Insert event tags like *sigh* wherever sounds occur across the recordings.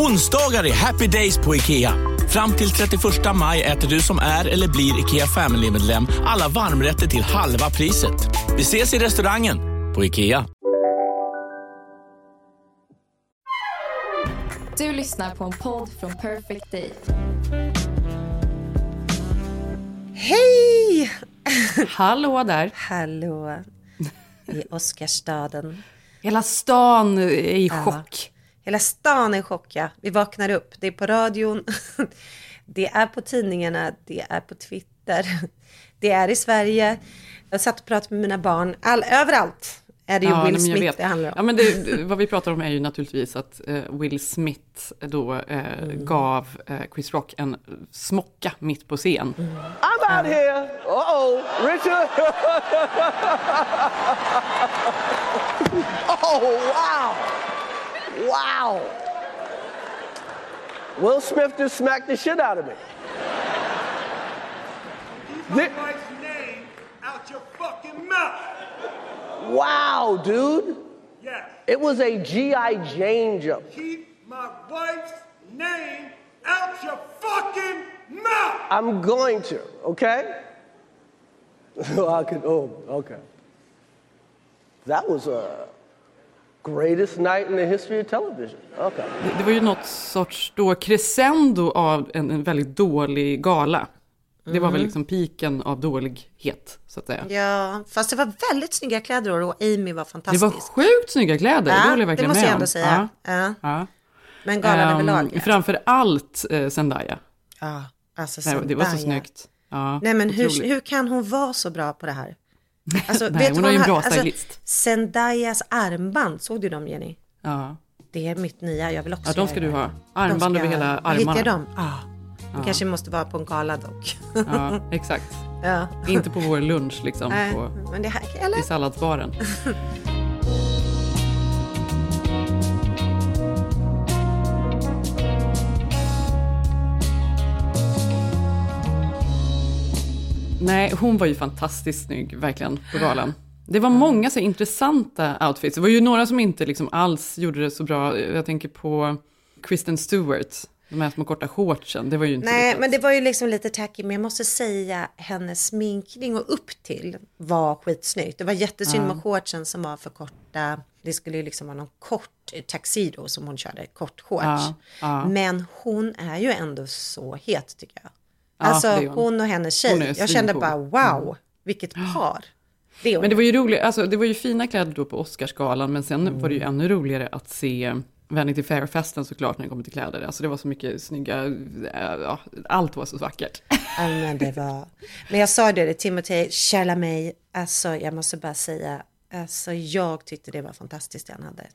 Onsdagar är happy days på IKEA. Fram till 31 maj äter du som är eller blir IKEA Family-medlem alla varmrätter till halva priset. Vi ses i restaurangen på IKEA. Du lyssnar på en podd från Perfect Day. Hej! Hallå där. Hallå i Oscarsstaden. Hela stan är i chock. Hela stan är i chock, ja. Vi vaknar upp. Det är på radion, *laughs* det är på tidningarna, det är på Twitter, *laughs* det är i Sverige. Jag satt och pratade med mina barn. All, överallt är det ju Ja, Will Smith vet. det handlar om. Ja, men det, vad vi pratar om är ju naturligtvis att eh, Will Smith då eh, Mm. gav eh, Chris Rock en smocka mitt på scen. Mm. I'm out here. Uh oh, Richard. *laughs* oh, wow. Wow. Will Smith just smacked the shit out of me. Thi- name out your fucking mouth. wow, dude. Yes. It was a G.I. Jane jump. Keep my wife's name out your fucking mouth. I'm going to, okay? *laughs* I could, oh, okay. That was a greatest night in the history of television. Okay. Det, det var ju något sorts då crescendo av en, en väldigt dålig gala. Det var väl Mm. liksom piken av dålighet, så att säga. Ja, fast det var väldigt snygga kläder och Amy var Det fantastisk. var sjukt snygga kläder, det Ja, håller jag det verkligen måste med jag ändå om. säga. Ja. Ja. Ja. Men galan Ehm, överlag. Ja. Framför allt eh, Zendaya. ja, alltså Nej, det var så Zendaya. snyggt. Ja, Nej men hur, hur kan hon vara så bra på det här? Alltså, *laughs* Nej, du hon har ju en bra stylist. Zendayas armband, såg du dem Jenny? Ja. Det är mitt nya, jag vill också Ja, de ska göra du ha. Armband De ska- över hela Var Hittar armarna. jag dem? Ja. Kanske måste vara på en gala dock. Ja, exakt. ja. Inte på vår lunch liksom, Nej, på, men det här, eller? i salladsbaren. *laughs* Nej, hon var ju fantastiskt snygg, verkligen, på *gasps* galan. Det var många så intressanta outfits. Det var ju några som inte liksom alls gjorde det så bra. Jag tänker på Kristen Stewart, de här små korta shortsen. Det var ju inte Nej, lyckat. men det var ju liksom lite tacky, men jag måste säga hennes sminkning och upp till var skitsnyggt. Det var jättesynd med shortsen som var för korta. Det skulle ju liksom vara någon kort tuxedo som hon körde, kort shorts. Ja, ja. Men hon är ju ändå så het tycker jag. Ja, Alltså är hon. hon. och hennes tjej. Jag kände bara wow, vilket par. Det. Men det var ju roligt, alltså det var ju fina kläder då på Oscarsgalan, men sen var det Mm. ju ännu roligare att se Vanity Fair-festen såklart när det kommer till kläder. Alltså det var så mycket snygga, äh, ja, allt var så vackert. Ja, men det var... Men jag sa det, det Timothée Chalamet, alltså jag måste bara säga, alltså jag tyckte det var fantastiskt det han hade.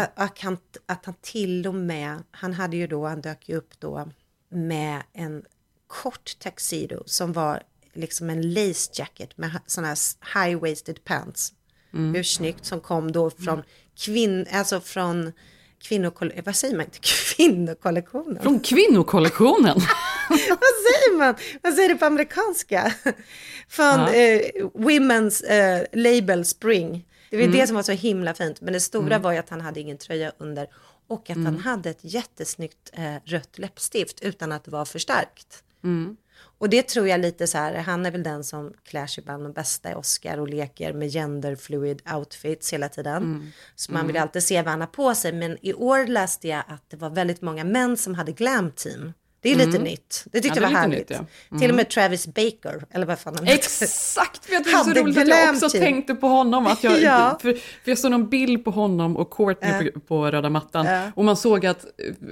Att, att, han, att han till och med, han hade ju då, han dök ju upp då med en kort tuxedo som var liksom en lace jacket med sådana här high-waisted pants. Hur snyggt som kom då från kvinn, alltså från kvinnokollektionen, vad säger man inte, *laughs* kvinnokollektionen? Från kvinnokollektionen! *laughs* Vad säger man? Vad säger det på amerikanska? *laughs* Från eh, Women's eh, Label Spring. Det var det som var så himla fint. Men det stora var ju att han hade ingen tröja under. Och att han hade ett jättesnyggt eh, rött läppstift utan att det var för starkt. Och det tror jag lite så här, han är väl den som klär sig bland de bästa i Oscar och leker med gender fluid outfits hela tiden. Så man vill ju alltid se vad han har på sig. Men i år läste jag att det var väldigt många män som hade glam team. Det är lite nytt. Det tyckte Ja, jag det var är lite härligt. nytt, ja. Till och med Travis Baker, eller vad fan han heter. Exakt, vet du, det är så roligt att jag också typ. tänkte på honom. Att jag, *laughs* Ja. för, för jag såg någon bild på honom och Courtney på, på röda mattan. Och man såg att,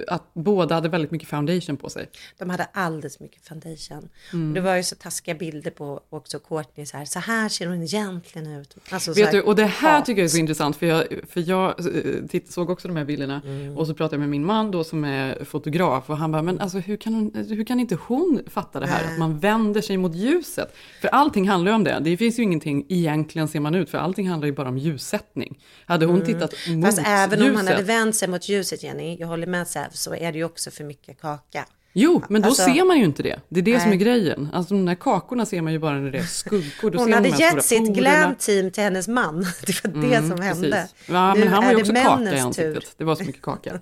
att båda hade väldigt mycket foundation på sig. De hade alldeles mycket foundation. Mm. Det var ju så taskiga bilder på också Courtney så här, så här ser hon egentligen ut. Alltså, så Vet du, och det här hat. tycker jag är så intressant, för jag, för jag eh, titt, såg också de här bilderna Mm. och så pratade jag med min man då som är fotograf och han bara, men alltså hur kan, hon, hur kan inte hon fatta det här? Att man vänder sig mot ljuset. För allting handlar ju om det. Det finns ju ingenting egentligen ser man ut, för allting handlar ju bara om ljussättning. Hade hon tittat mot Mm. Fast även om han ljuset, hade vänt sig mot ljuset Jenny, jag håller med Säv, så är det ju också för mycket kaka. Jo, men då Alltså- ser man ju inte det. Det är det som är Nej. grejen. Alltså de där kakorna ser man ju bara när det är skuggor. Då Hon hade gett sitt porerna. glam-team till hennes man. *laughs* Det var det som hände. Mm, Precis. Ja, Nu men han var ju det också kaka i ansiktet. tur. Det var så mycket kaka.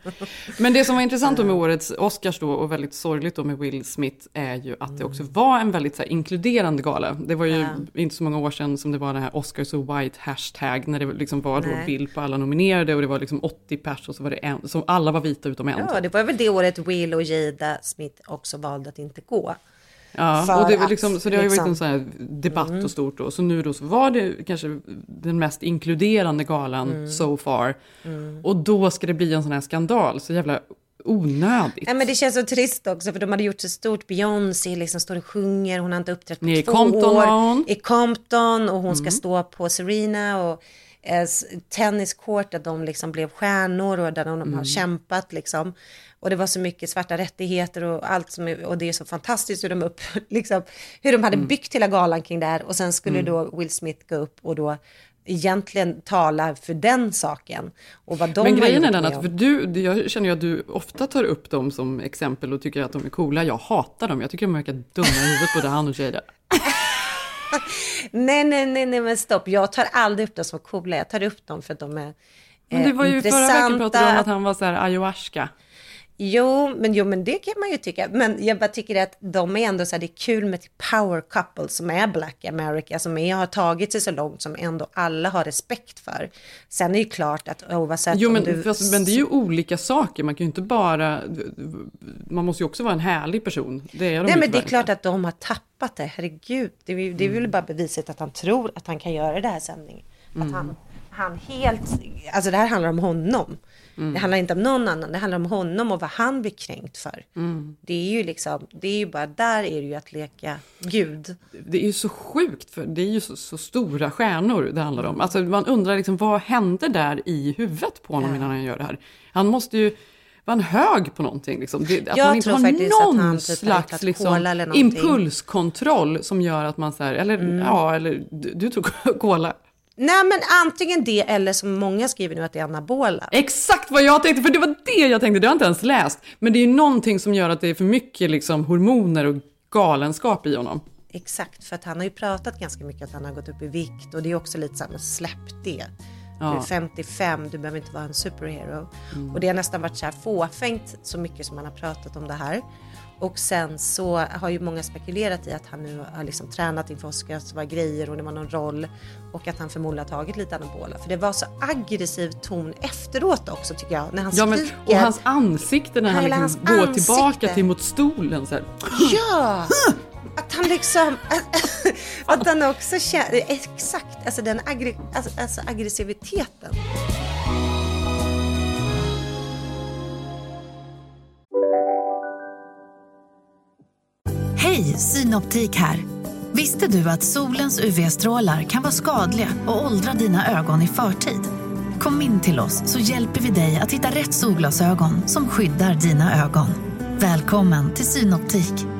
Men det som var intressant då med årets Oscars då och väldigt sorgligt då med Will Smith är ju att det också var en väldigt så här, inkluderande gala. Det var ju inte så många år sedan som det var den här Oscars so white hashtag när det liksom var då Nej. bild på alla nominerade och det var liksom 80 pers och så var det en, så alla var vita utom en. Ja, det var väl det året Will och Jada Smith också valde att inte gå. Ja, och det att, liksom, så det har ju varit liksom- en sån här debatt och stort då. Så nu då så var det kanske den mest inkluderande galan Mm. so far. Och då ska det bli en sån här skandal, så jävla onödigt. Nej, men det känns så trist också för de hade gjort så stort. Beyoncé liksom står och sjunger, hon har inte uppträtt på Nej, i två Compton år. hon. I Compton och hon ska stå på Serena och eh, tenniscourt där de liksom blev stjärnor och där de har kämpat liksom. Och det var så mycket svarta rättigheter och allt som och det är så fantastiskt hur de upp, *laughs* liksom, hur de hade byggt hela galan kring det här och sen skulle då Will Smith gå upp och då egentligen tala för den saken och vad de men grejen är den att, för du, jag känner ju att du ofta tar upp dem som exempel och tycker att de är coola. Jag hatar dem, jag tycker de verkar dumma i huvudet både han och Jada. *laughs* Nej, nej, nej, nej, men stopp. Jag tar aldrig upp dem som coola. Jag tar upp dem för att de är Men det var ju förra veckan pratade du om att han... han var så här ayahuasca. Jo, men, jo, men det kan man ju tycka. Men jag bara tycker att de är ändå så här, det är kul med ett power couple som är Black America, som är, har tagit sig så långt, som ändå alla har respekt för. Sen är det ju klart att oavsett Jo, men, du... fast, men det är ju olika saker. Man kan ju inte bara... Man måste ju också vara en härlig person. Det är de Nej, men det är klart att de har tappat det. Herregud, det är, det är Mm. väl bara beviset att han tror att han kan göra det här sändningen. Mm. Att han, han helt, alltså det här handlar om honom. Mm. Det handlar inte om någon annan, det handlar om honom och vad han blir kränkt för. Mm. Det är ju liksom, det är ju bara, där är det ju att leka Gud. Det är ju så sjukt, för det är ju så, så stora stjärnor det handlar om. Alltså man undrar liksom, vad hände där i huvudet på honom innan han gör det här? Han måste ju vara en hög på någonting. Liksom. Det, att Jag man inte har någon han typ slags liksom. Mm. impulskontroll som gör att man så här, eller ja, eller du, du tror cola. *laughs* Nej men antingen det eller som många skriver nu att det är anabola. Exakt vad jag tänkte, för det var det jag tänkte, det har jag inte ens läst. Men det är ju någonting som gör att det är för mycket liksom, hormoner och galenskap i honom. Exakt, för att han har ju pratat ganska mycket att han har gått upp i vikt och det är också lite så här, men släpp det. Du är Ja. 55, du behöver inte vara en superhero. Och det har nästan varit så här fåfängt så mycket som han har pratat om det här. Och sen så har ju många spekulerat i att han nu har liksom tränat inför Oscars, var grejer och det var någon roll. Och att han förmodligen har tagit lite anabola. För det var så aggressiv ton efteråt också tycker jag. När han Ja, men, skriker. och hans ansikte när han liksom går ansikte. tillbaka till mot stolen. Så här. Ja! Att han liksom, *laughs* att han också känner, exakt, alltså den aggre, alltså, alltså aggressiviteten. Hej, Synoptik här. Visste du att solens UV-strålar kan vara skadliga och åldra dina ögon i förtid? Kom in till oss så hjälper vi dig att hitta rätt solglasögon som skyddar dina ögon. Välkommen till Synoptik.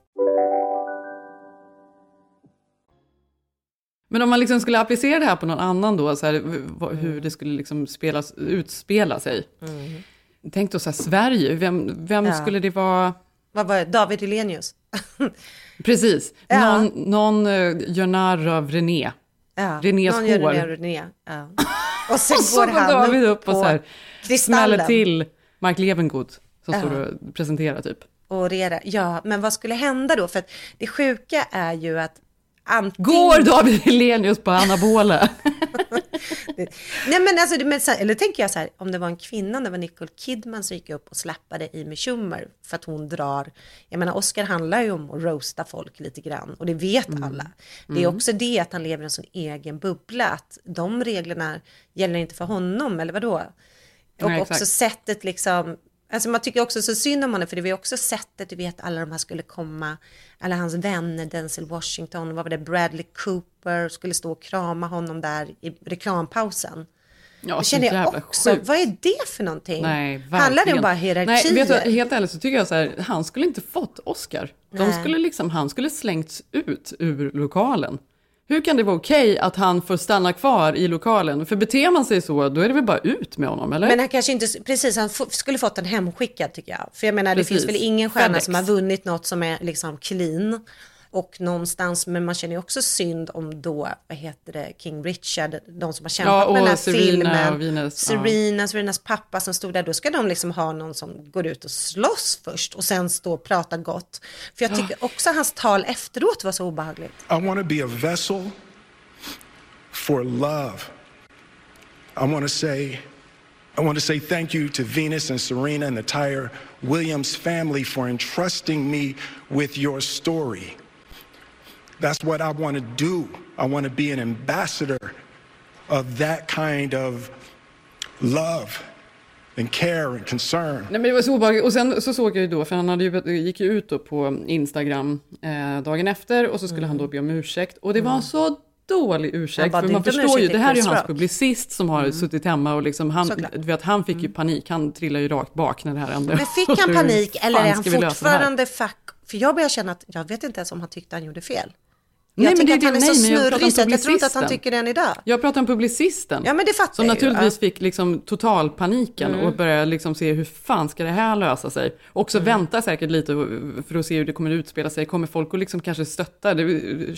Men om man liksom skulle applicera det här på någon annan då, så här, hur det skulle liksom spelas, utspela sig. Tänk då så här, Sverige, vem, vem Ja. skulle det vara? Vad var det? David Hellenius. *laughs* Precis. Ja. Någon, någon uh, gör narr av René. Ja, Renés någon gör hår. René, René. Ja. Och *laughs* sen Och så går han David upp och så här kristallen. smäller till Mark Levengood som Ja. står och presenterar typ. och reda. Ja, men vad skulle hända då? För att det sjuka är ju att antingen... Går David Hellenius på anabola? *laughs* Nej men alltså, men, eller tänker jag så här, om det var en kvinna, det var Nicole Kidman som gick upp och slappade Amy Schumer för att hon drar, jag menar Oscar handlar ju om att roasta folk lite grann och det vet alla. Det är Mm. också det att han lever i en sån egen bubbla, att de reglerna gäller inte för honom, eller vadå? Och Nej, också sättet liksom, alltså man tycker också så synd om honom, för det var ju också sättet, du vet alla de här skulle komma, alla hans vänner, Denzel Washington, vad var det, Bradley Cooper, skulle stå och krama honom där i reklampausen. Ja, så känner jag också, sjukt. vad är det för någonting? Nej, verkligen. Handlar det om bara hierarkier? Nej, vet du, helt ärligt så tycker jag så här, han skulle inte fått Oscar. De Nej. skulle liksom, han skulle slängts ut ur lokalen. Hur kan det vara okej att han får stanna kvar i lokalen? För beter man sig så, då är det väl bara ut med honom, eller? Men han kanske inte, precis, han skulle fått den hemskickad tycker jag. För jag menar, det Precis. finns väl ingen stjärna FedEx. som har vunnit något som är liksom clean. Och någonstans, men man känner ju också synd om då, vad heter det, King Richard, de som har kämpat Ja, med den här Serena filmen. och Venus, ja. Serena, Serenas pappa som stod där, då ska de liksom ha någon som går ut och slåss först och sen stå och prata gott. För jag tycker också hans tal efteråt var så obehagligt. I want to be a vessel for love. I want to say I want to say thank you to Venus and Serena and the entire Williams family for entrusting me with your story. That's what I want to do. I want to be an ambassador of that kind of love and care and concern. Nej, men det var så obehagligt. Och sen så såg jag ju då, för han hade ju, gick ju ut då på Instagram eh, dagen efter och så skulle han då be om ursäkt. Och det var en så dålig ursäkt, bad för man förstår ju, det här är ju hans publicist som har suttit hemma och liksom, han, Såklart. du vet, han fick ju panik, han trillade ju rakt bak när det här hände. Men fick han *laughs* panik eller är han fortfarande fack? För jag börjar känna att jag vet inte ens om han tyckte han gjorde fel. Nej, jag men tycker det att är han är så nej, men snurrig så jag tror inte att han tycker det än idag. Jag pratar om publicisten. Ja men det fattar Som jag ju. naturligtvis Ja. fick liksom totalpaniken Mm. och började liksom se hur fan ska det här lösa sig. Också vänta säkert lite för att se hur det kommer utspela sig. Kommer folk att liksom kanske stötta? Det,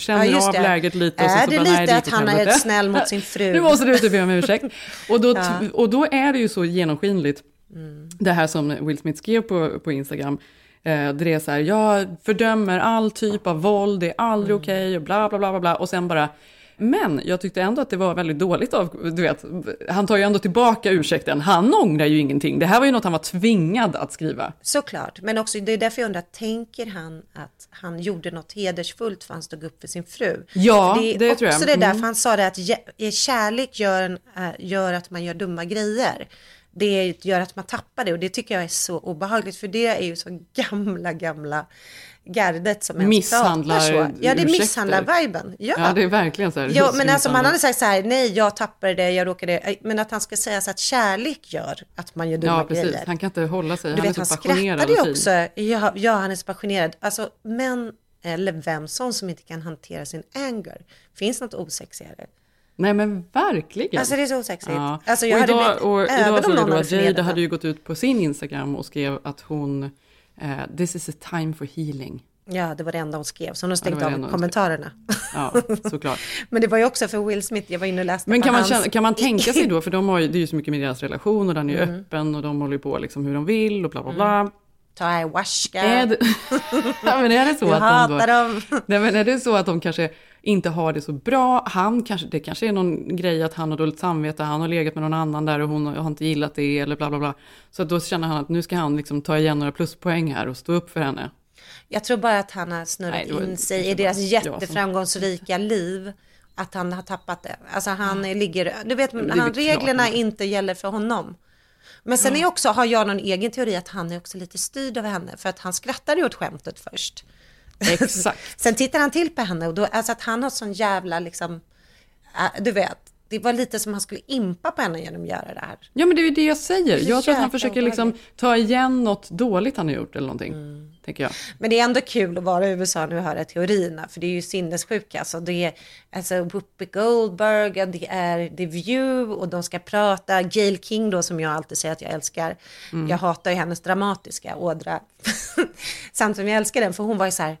känner Ja, av det. läget lite. och så Är så det bara, lite nej, att han är helvete. snäll mot sin *laughs* fru? Nu måste du och be om ursäkt. Och då, *laughs* Ja. och då är det ju så genomskinligt. Mm. Det här som Will Smith skrev på, på Instagram. Eh, där det är så här, jag fördömer all typ av våld, det är aldrig Mm. okej och bla bla bla bla. Och sen bara, men jag tyckte ändå att det var väldigt dåligt av, du vet, han tar ju ändå tillbaka ursäkten. Han ångrar ju ingenting. Det här var ju något han var tvingad att skriva. Såklart, men också det är därför jag undrar, tänker han att han gjorde något hedersfullt för han stod upp för sin fru? Ja, det är det också tror jag. det där, Mm. för han sa det att kärlek gör, en, äh, gör att man gör dumma grejer. Det gör att man tappar det och det tycker jag är så obehagligt för det är ju så gamla, gamla gardet som ens Misshandlar pratar så. Ja, det ursäkter. misshandlar-viben. Ja. Ja, det är verkligen så här. Ja, men alltså man misshandlar. hade sagt så här, nej jag tappade det, jag råkade, men att han ska säga så att kärlek gör att man gör dumma Ja, precis. grejer. Han kan inte hålla sig. Du han vet, är han så passionerad skrattade ju och fin. också. Ja, ja, han är så passionerad. Alltså, män eller vem som som inte kan hantera sin anger. Finns något osexigare? Nej men verkligen. Alltså det är så osexigt. Ja. Alltså, jag och hade idag, blivit och idag såg jag då hade att Jade förnedrat hade ju gått ut på sin Instagram och skrev att hon, eh, this is a time for healing. Ja, det var det enda hon skrev. Så hon har stängt det av kommentarerna. Ja, *laughs* såklart. Men det var ju också för Will Smith, jag var inne och läste Men på kan man, hans... känna, kan man tänka sig *laughs* då, för de har ju, det är ju så mycket med deras relation och den är ju Mm. öppen och de håller ju på liksom hur de vill och bla bla bla. Ta ayahuasca. Är det, *laughs* ja, men är det så Jag att de då, hatar dem. Nej, men är det så att de kanske inte har det så bra? Han kanske, det kanske är någon grej att han har dåligt samvete, han har legat med någon annan där och hon har inte gillat det eller bla bla bla. Så då känner han att nu ska han liksom ta igen några pluspoäng här och stå upp för henne. Jag tror bara att han har snurrat Nej, in sig i deras jätteframgångsrika liv. Att han har tappat det. Alltså han ligger, du vet, han, reglerna inte gäller för honom. Men sen är också, har jag någon egen teori att han är också lite styrd av henne. För att han skrattade ju åt skämtet först. Exakt. *laughs* sen tittar han till på henne och då, alltså att han har sån jävla liksom, äh, du vet, det var lite som han skulle impa på henne genom att göra det här. Ja men det är ju det jag säger. Jag tror att han försöker liksom ta igen något dåligt han har gjort eller någonting. Mm. Tänker jag. Men det är ändå kul att vara i USA nu och höra teorierna, för det är ju sinnessjuka. Alltså det är alltså Whoopi Goldberg, och det är The View och de ska prata. Gail King då som jag alltid säger att jag älskar. Mm. Jag hatar ju hennes dramatiska ådra. *laughs* Samtidigt som jag älskar den, för hon var ju så här,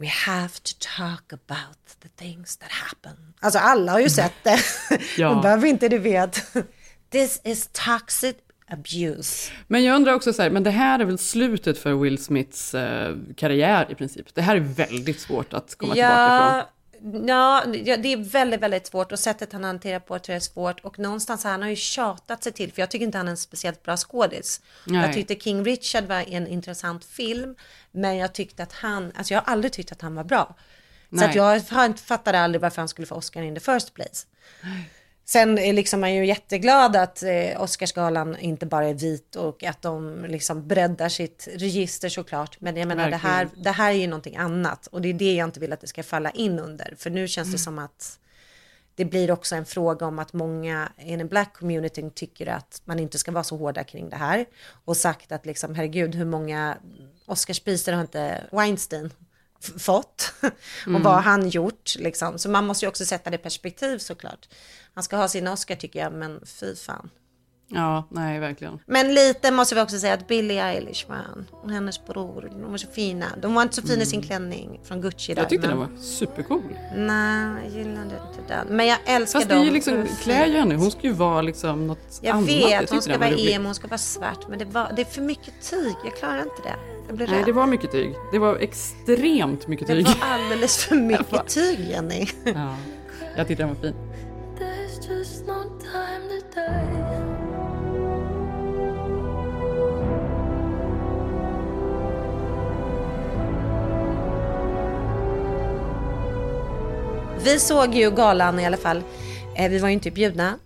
We have to talk about the things that happen. Alltså alla har ju sett det. *laughs* Ja. Man behöver inte, du vet. This is toxic abuse. Men jag undrar också så här, men det här är väl slutet för Will Smiths eh, karriär i princip? Det här är väldigt svårt att komma tillbaka från. Ja, det är väldigt, väldigt svårt och sättet han hanterar på tror jag är svårt och någonstans har han har ju tjatat sig till, för jag tycker inte han är en speciellt bra skådis. Nej. Jag tyckte King Richard var en intressant film, men jag tyckte att han, alltså jag har aldrig tyckt att han var bra. Så Nej. att jag fattade aldrig varför han skulle få Oscar in the first place. Sen är liksom man ju jätteglad att eh, Oscarsgalan inte bara är vit och att de liksom breddar sitt register såklart. Men jag menar det här, det här är ju någonting annat och det är det jag inte vill att det ska falla in under. För nu känns det som att det blir också en fråga om att många i den black communityn tycker att man inte ska vara så hårda kring det här. Och sagt att liksom, herregud, hur många Oscarspriser har inte Weinstein fått? Mm. *laughs* och vad har han gjort? Liksom. Så man måste ju också sätta det i perspektiv såklart. Han ska ha sin Oscar tycker jag, men fy fan. Ja, nej, verkligen. Men lite måste vi också säga att Billie Eilish var han och hennes bror, de var så fina. De var inte så fina i sin klänning från Gucci där. Mm. Jag tyckte men... den var supercool. Nej, jag gillade inte den. Men jag älskar Fast det dem. är ju liksom, klär ju henne, hon ska ju vara liksom något Jag annat. vet, tyckte hon ska vara emo, hon ska vara svart. Men det, var, det är för mycket tyg. Jag klarar inte det. Jag blir Nej, rädd. det var mycket tyg. Det var extremt mycket Det tyg. var alldeles för *laughs* mycket tyg, Jenny. Ja, jag tyckte den var fin. Vi såg ju galan i alla fall. Eh, Vi var ju inte bjudna.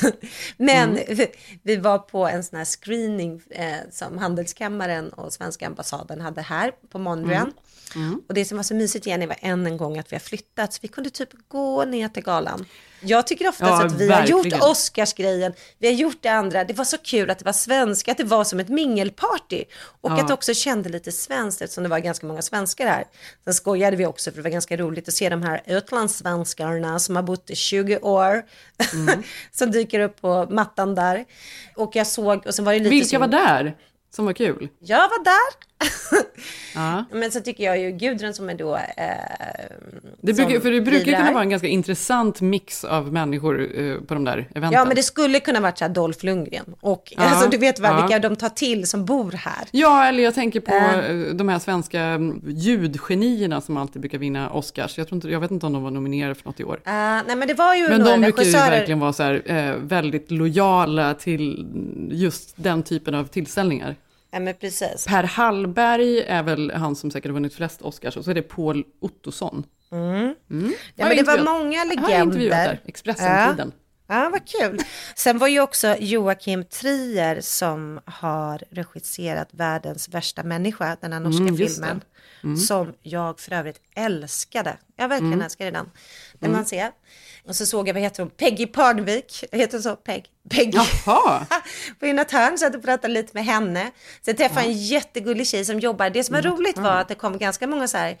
*laughs* Men Mm. vi, var på en sån här screening eh, som Handelskammaren och Svenska ambassaden hade här på Mondrian. Mm. Och det som var så mysigt Jenny var än en gång att vi har flyttat. Så vi kunde typ gå ner till galan. Jag tycker oftast Ja, att vi har gjort verkligen. Oscarsgrejen. Vi har gjort det andra. Det var så kul att det var svenska, att det var som ett mingelparty. Och Ja. att det också kände lite svenskt eftersom det var ganska många svenskar här. Sen skojade vi också för det var ganska roligt att se de här utlandssvenskarna som har bott i 20 år. Mm. *laughs* som dyker upp på mattan där. Och jag såg, och sen var det lite Vilka som- var där som var kul? Jag var där. Ja. *laughs* Men så tycker jag ju Gudrun som är då... Eh, Det brukar, för det brukar kunna vara en ganska intressant mix av människor eh, på de där eventen. Ja, men det skulle kunna varit så här Dolph Lundgren. Och Ja, alltså, du vet väl ja. vilka de tar till som bor här. Ja, eller jag tänker på Eh. eh, de här svenska mm, ljudgenierna som alltid brukar vinna Oscars. Jag, tror inte, jag vet inte om de var nominerade för något i år. Eh, nej, men det var ju Men några de brukar ju regissörer. verkligen vara så här, eh, väldigt lojala till just den typen av tillställningar. Ja, men precis. Per Hallberg är väl han som säkert har vunnit flest Oscars och så är det Paul Ottosson. Mm. Mm. Ja, men det var många Har jag legender. intervjuat där, Expressen-tiden. Ja. vad kul. Sen var ju också Joakim Trier som har regisserat Världens värsta människa, den här norska Mm, just det. filmen. Mm. Som jag för övrigt älskade. Jag verkligen Mm. älskade den. Den Mm. man ser. Och så såg jag, vad heter hon, Peggy Parnevik. Heter hon så? Peg? Peggy. Jaha. *laughs* på ett hörn, så att pratade lite med henne. Sen träffade jag en jättegullig tjej som jobbar. Det som var roligt var att det kom ganska många så här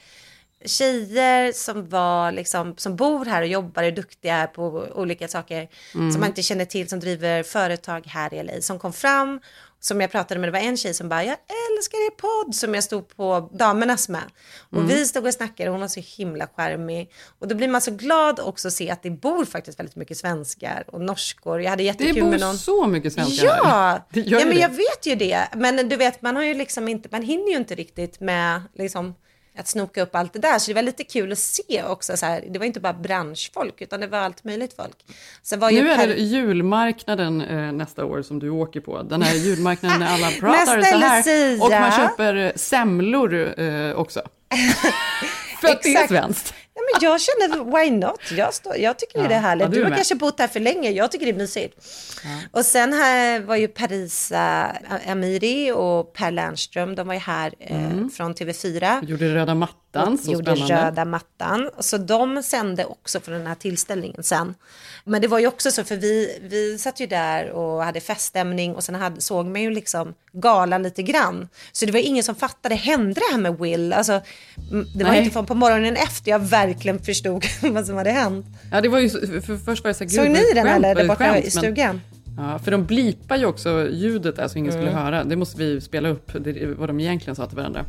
tjejer som var liksom, som bor här och jobbar och är duktiga på olika saker Mm. som man inte känner till som driver företag här i LA som kom fram som jag pratade med, det var en tjej som bara, jag älskar er podd, som jag stod på damernas med. Och Mm. vi stod och snackade och hon var så himla charmig. Och då blir man så glad också att se att det bor faktiskt väldigt mycket svenskar och norskor. Jag hade jättekul Det bor med någon. så mycket svenskar Ja, här. *laughs* Det ja men det. jag vet ju det. Men du vet, man har ju liksom inte, man hinner ju inte riktigt med liksom att snoka upp allt det där. Så det var lite kul att se också så här. Det var inte bara branschfolk utan det var allt möjligt folk. Nu är det julmarknaden eh, nästa år som du åker på. Den här julmarknaden när alla *laughs* pratar så här. Lucia. Och man köper eh, semlor eh, också. *laughs* För att det är svenskt. Ja, men jag känner, why not? Jag, står, jag tycker Ja, det är härligt. ja, du du har med. kanske bott här för länge. Jag tycker det är mysigt. Och sen här var ju Parisa Amiri och Per Lernström. De var ju här eh, från TV4. Gjorde röda mattan, så gjorde spännande. röda mattan. Så de sände också från den här tillställningen sen. Men det var ju också så, för vi, vi satt ju där och hade feststämning och sen hade, såg man ju liksom galan lite grann. Så det var ingen som fattade, hände det här med Will? Alltså, det var Nej. inte förrän på morgonen efter jag verkligen förstod *laughs* vad som hade hänt. Ja, det var ju, för, för först var det så här, Såg ni den eller? Där borta skämt, i stugan? Ja, för de blipar ju också ljudet där så ingen skulle Mm. höra. Det måste vi spela upp, det, vad de egentligen sa till varandra.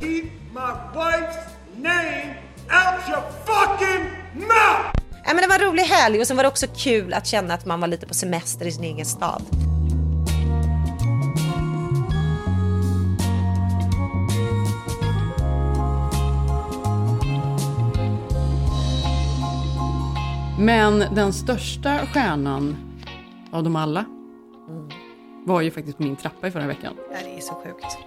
Keep my wife's name out your fucking mouth! Ja, men det var en rolig helg och sen var det också kul att känna att man var lite på semester i sin egen stad. Men den största stjärnan av dem alla var ju faktiskt på min trappa i förra veckan. Ja, det är så sjukt.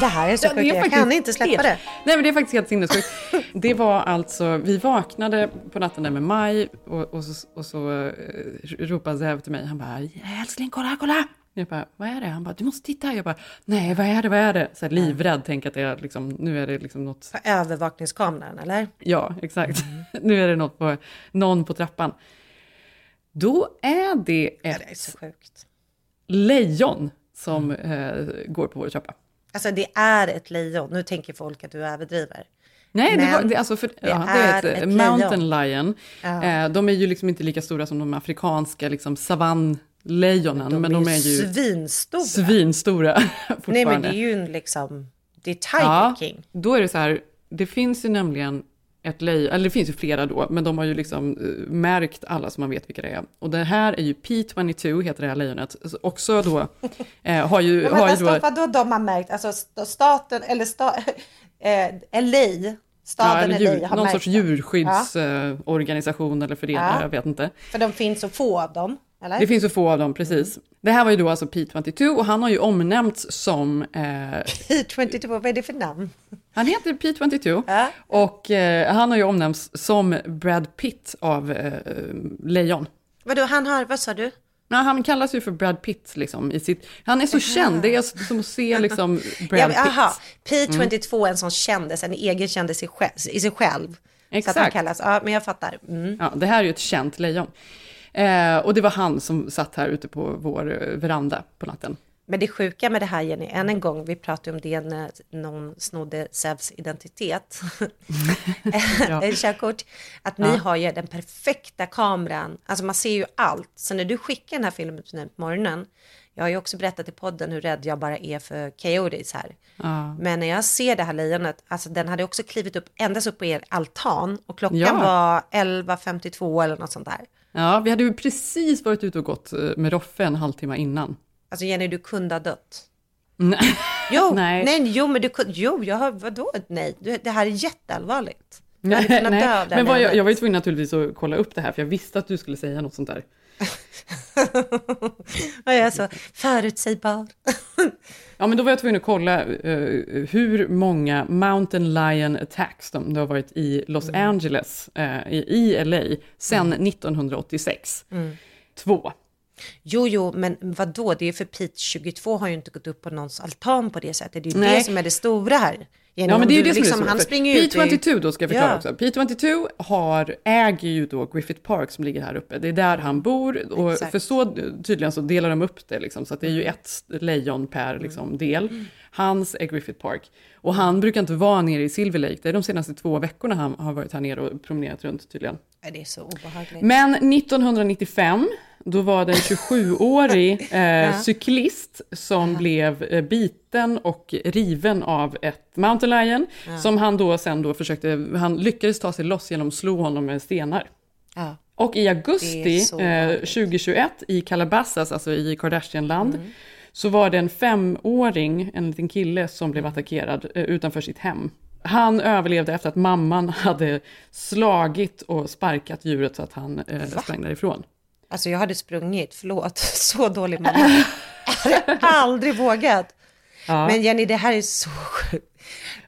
Det här är så sjukt, *laughs* jag kan inte släppa helt- det. Nej men det är faktiskt helt sinnessjukt. *laughs* Det var alltså, vi vaknade på natten där med Maj och, och så, och så eh, ropade Zev till mig. Han bara, älskling kolla, kolla! Jag bara, vad är det? Han bara, du måste titta. Jag bara, nej vad är det, vad är det? Så här, livrädd, tänk att det är liksom, nu är det liksom något På övervakningskameran eller? Ja, exakt. *laughs* nu är det något på, någon på trappan. Då är det ett lejon som eh, går på vår trappa. Alltså det är ett lejon. Nu tänker folk att du överdriver. Nej, det, var, det, alltså för, det ja, det är ett, är ett mountain lion. Ja. Eh, de är ju liksom inte lika stora som de afrikanska liksom, savannlejonen. De men är de är ju svinstora. svinstora *laughs* fortfarande. Nej men det är ju en liksom, det är Tiger King. Då är det så här, det finns ju nämligen ett lejon, eller det finns ju flera då, men de har ju liksom eh, märkt alla så man vet vilka det är. Och det här är ju P22, heter det här lejonet. Så Också då, *laughs* eh, har ju... Men har ju då, vadå de har märkt? Alltså st- staten, eller sta, *laughs* eh, LA, staden eller LA djur, har någon märkt sorts djurskyddsorganisation eller förening, Ja. jag vet inte. För de finns så få av dem, eller? Det finns så få av dem, precis. Det här var ju då alltså P22 och han har ju omnämnts som... Eh, *laughs* P22, vad är det för namn? Han heter P22 och eh, han har ju omnämnts som Brad Pitt av eh, lejon. Vadå, han har, vad sa du? Nej, han kallas ju för Brad Pitt liksom i sitt... Han är så känd, det är som att se liksom Brad Ja, men, Pitt. aha, P22 är en sån kändis, en egen kändis i, i sig själv. Så att Exakt. han kallas, ja men jag fattar. Mm. Ja, det här är ju ett känt lejon. Eh, och det var han som satt här ute på vår eh, veranda på natten. Men det sjuka med det här Jenny, än en gång, vi pratade om det när någon snodde Sevs identitet, *laughs* Ja. *laughs* körkort, att ni Ja. har ju den perfekta kameran, alltså man ser ju allt. Så när du skickar den här filmen till mig på morgonen, jag har ju också berättat i podden hur rädd jag bara är för coyotes här. Ja. Men när jag ser det här lejonet, alltså den hade också klivit upp ända upp på er altan och klockan Ja. var 11.52 eller något sånt där. Ja, vi hade ju precis varit ute och gått eh, med Roffe en halvtimme innan. Alltså Jenny, du kunde ha dött. Nej. Jo, *laughs* Nej. nej. jo, men du kunde, jo, jag har, vadå, nej, du, det här är jätteallvarligt. Du hade *laughs* Nej, kunnat nej. dö Men vad jag, jag var ju tvungen naturligtvis att kolla upp det här, för jag visste att du skulle säga något sånt där. *laughs* Och jag är så förutsägbar. Ja, men då var jag tvungen att kolla eh, hur många Mountain Lion Attacks de, det har varit i Los Mm. Angeles, eh, i, i LA, sedan 1986. Mm. Två. Jo, jo, men vad då? Det är för Pete 22 har ju inte gått upp på någons altan på det sättet. Det är ju Nej. det som är det stora här. Jenny, Ja, men det är ju det som liksom, är så. Han för springer ju ut i- P22 då ska jag förklara Ja. också. P22 har, äger ju då Griffith Park som ligger här uppe. Det är där han bor. Och Exakt. för så tydligen så delar de upp det liksom. Så att det är ju ett lejon per liksom, del. Hans är Griffith Park. Och han brukar inte vara nere i Silver Lake. Det är de senaste två veckorna han har varit här nere och promenerat runt tydligen. Det är så obehagligt. Men 1995, då var det en 27-årig *laughs* eh, Ja. cyklist som blev eh, biten och riven av ett mountain lion. Ja. Som han då sen då försökte, han lyckades ta sig loss genom att slå honom med stenar. Ja. Och i augusti eh, vanligt. 2021 i Calabasas, alltså i Kardashianland, Mm. så var det en femåring, en liten kille, som blev attackerad eh, utanför sitt hem. Han överlevde efter att mamman *laughs* hade slagit och sparkat djuret så att han eh, sprang därifrån. Alltså jag hade sprungit, förlåt, *laughs* så dålig mamma. Jag hade aldrig vågat. Ja. Men Jenny, det här är så sjukt.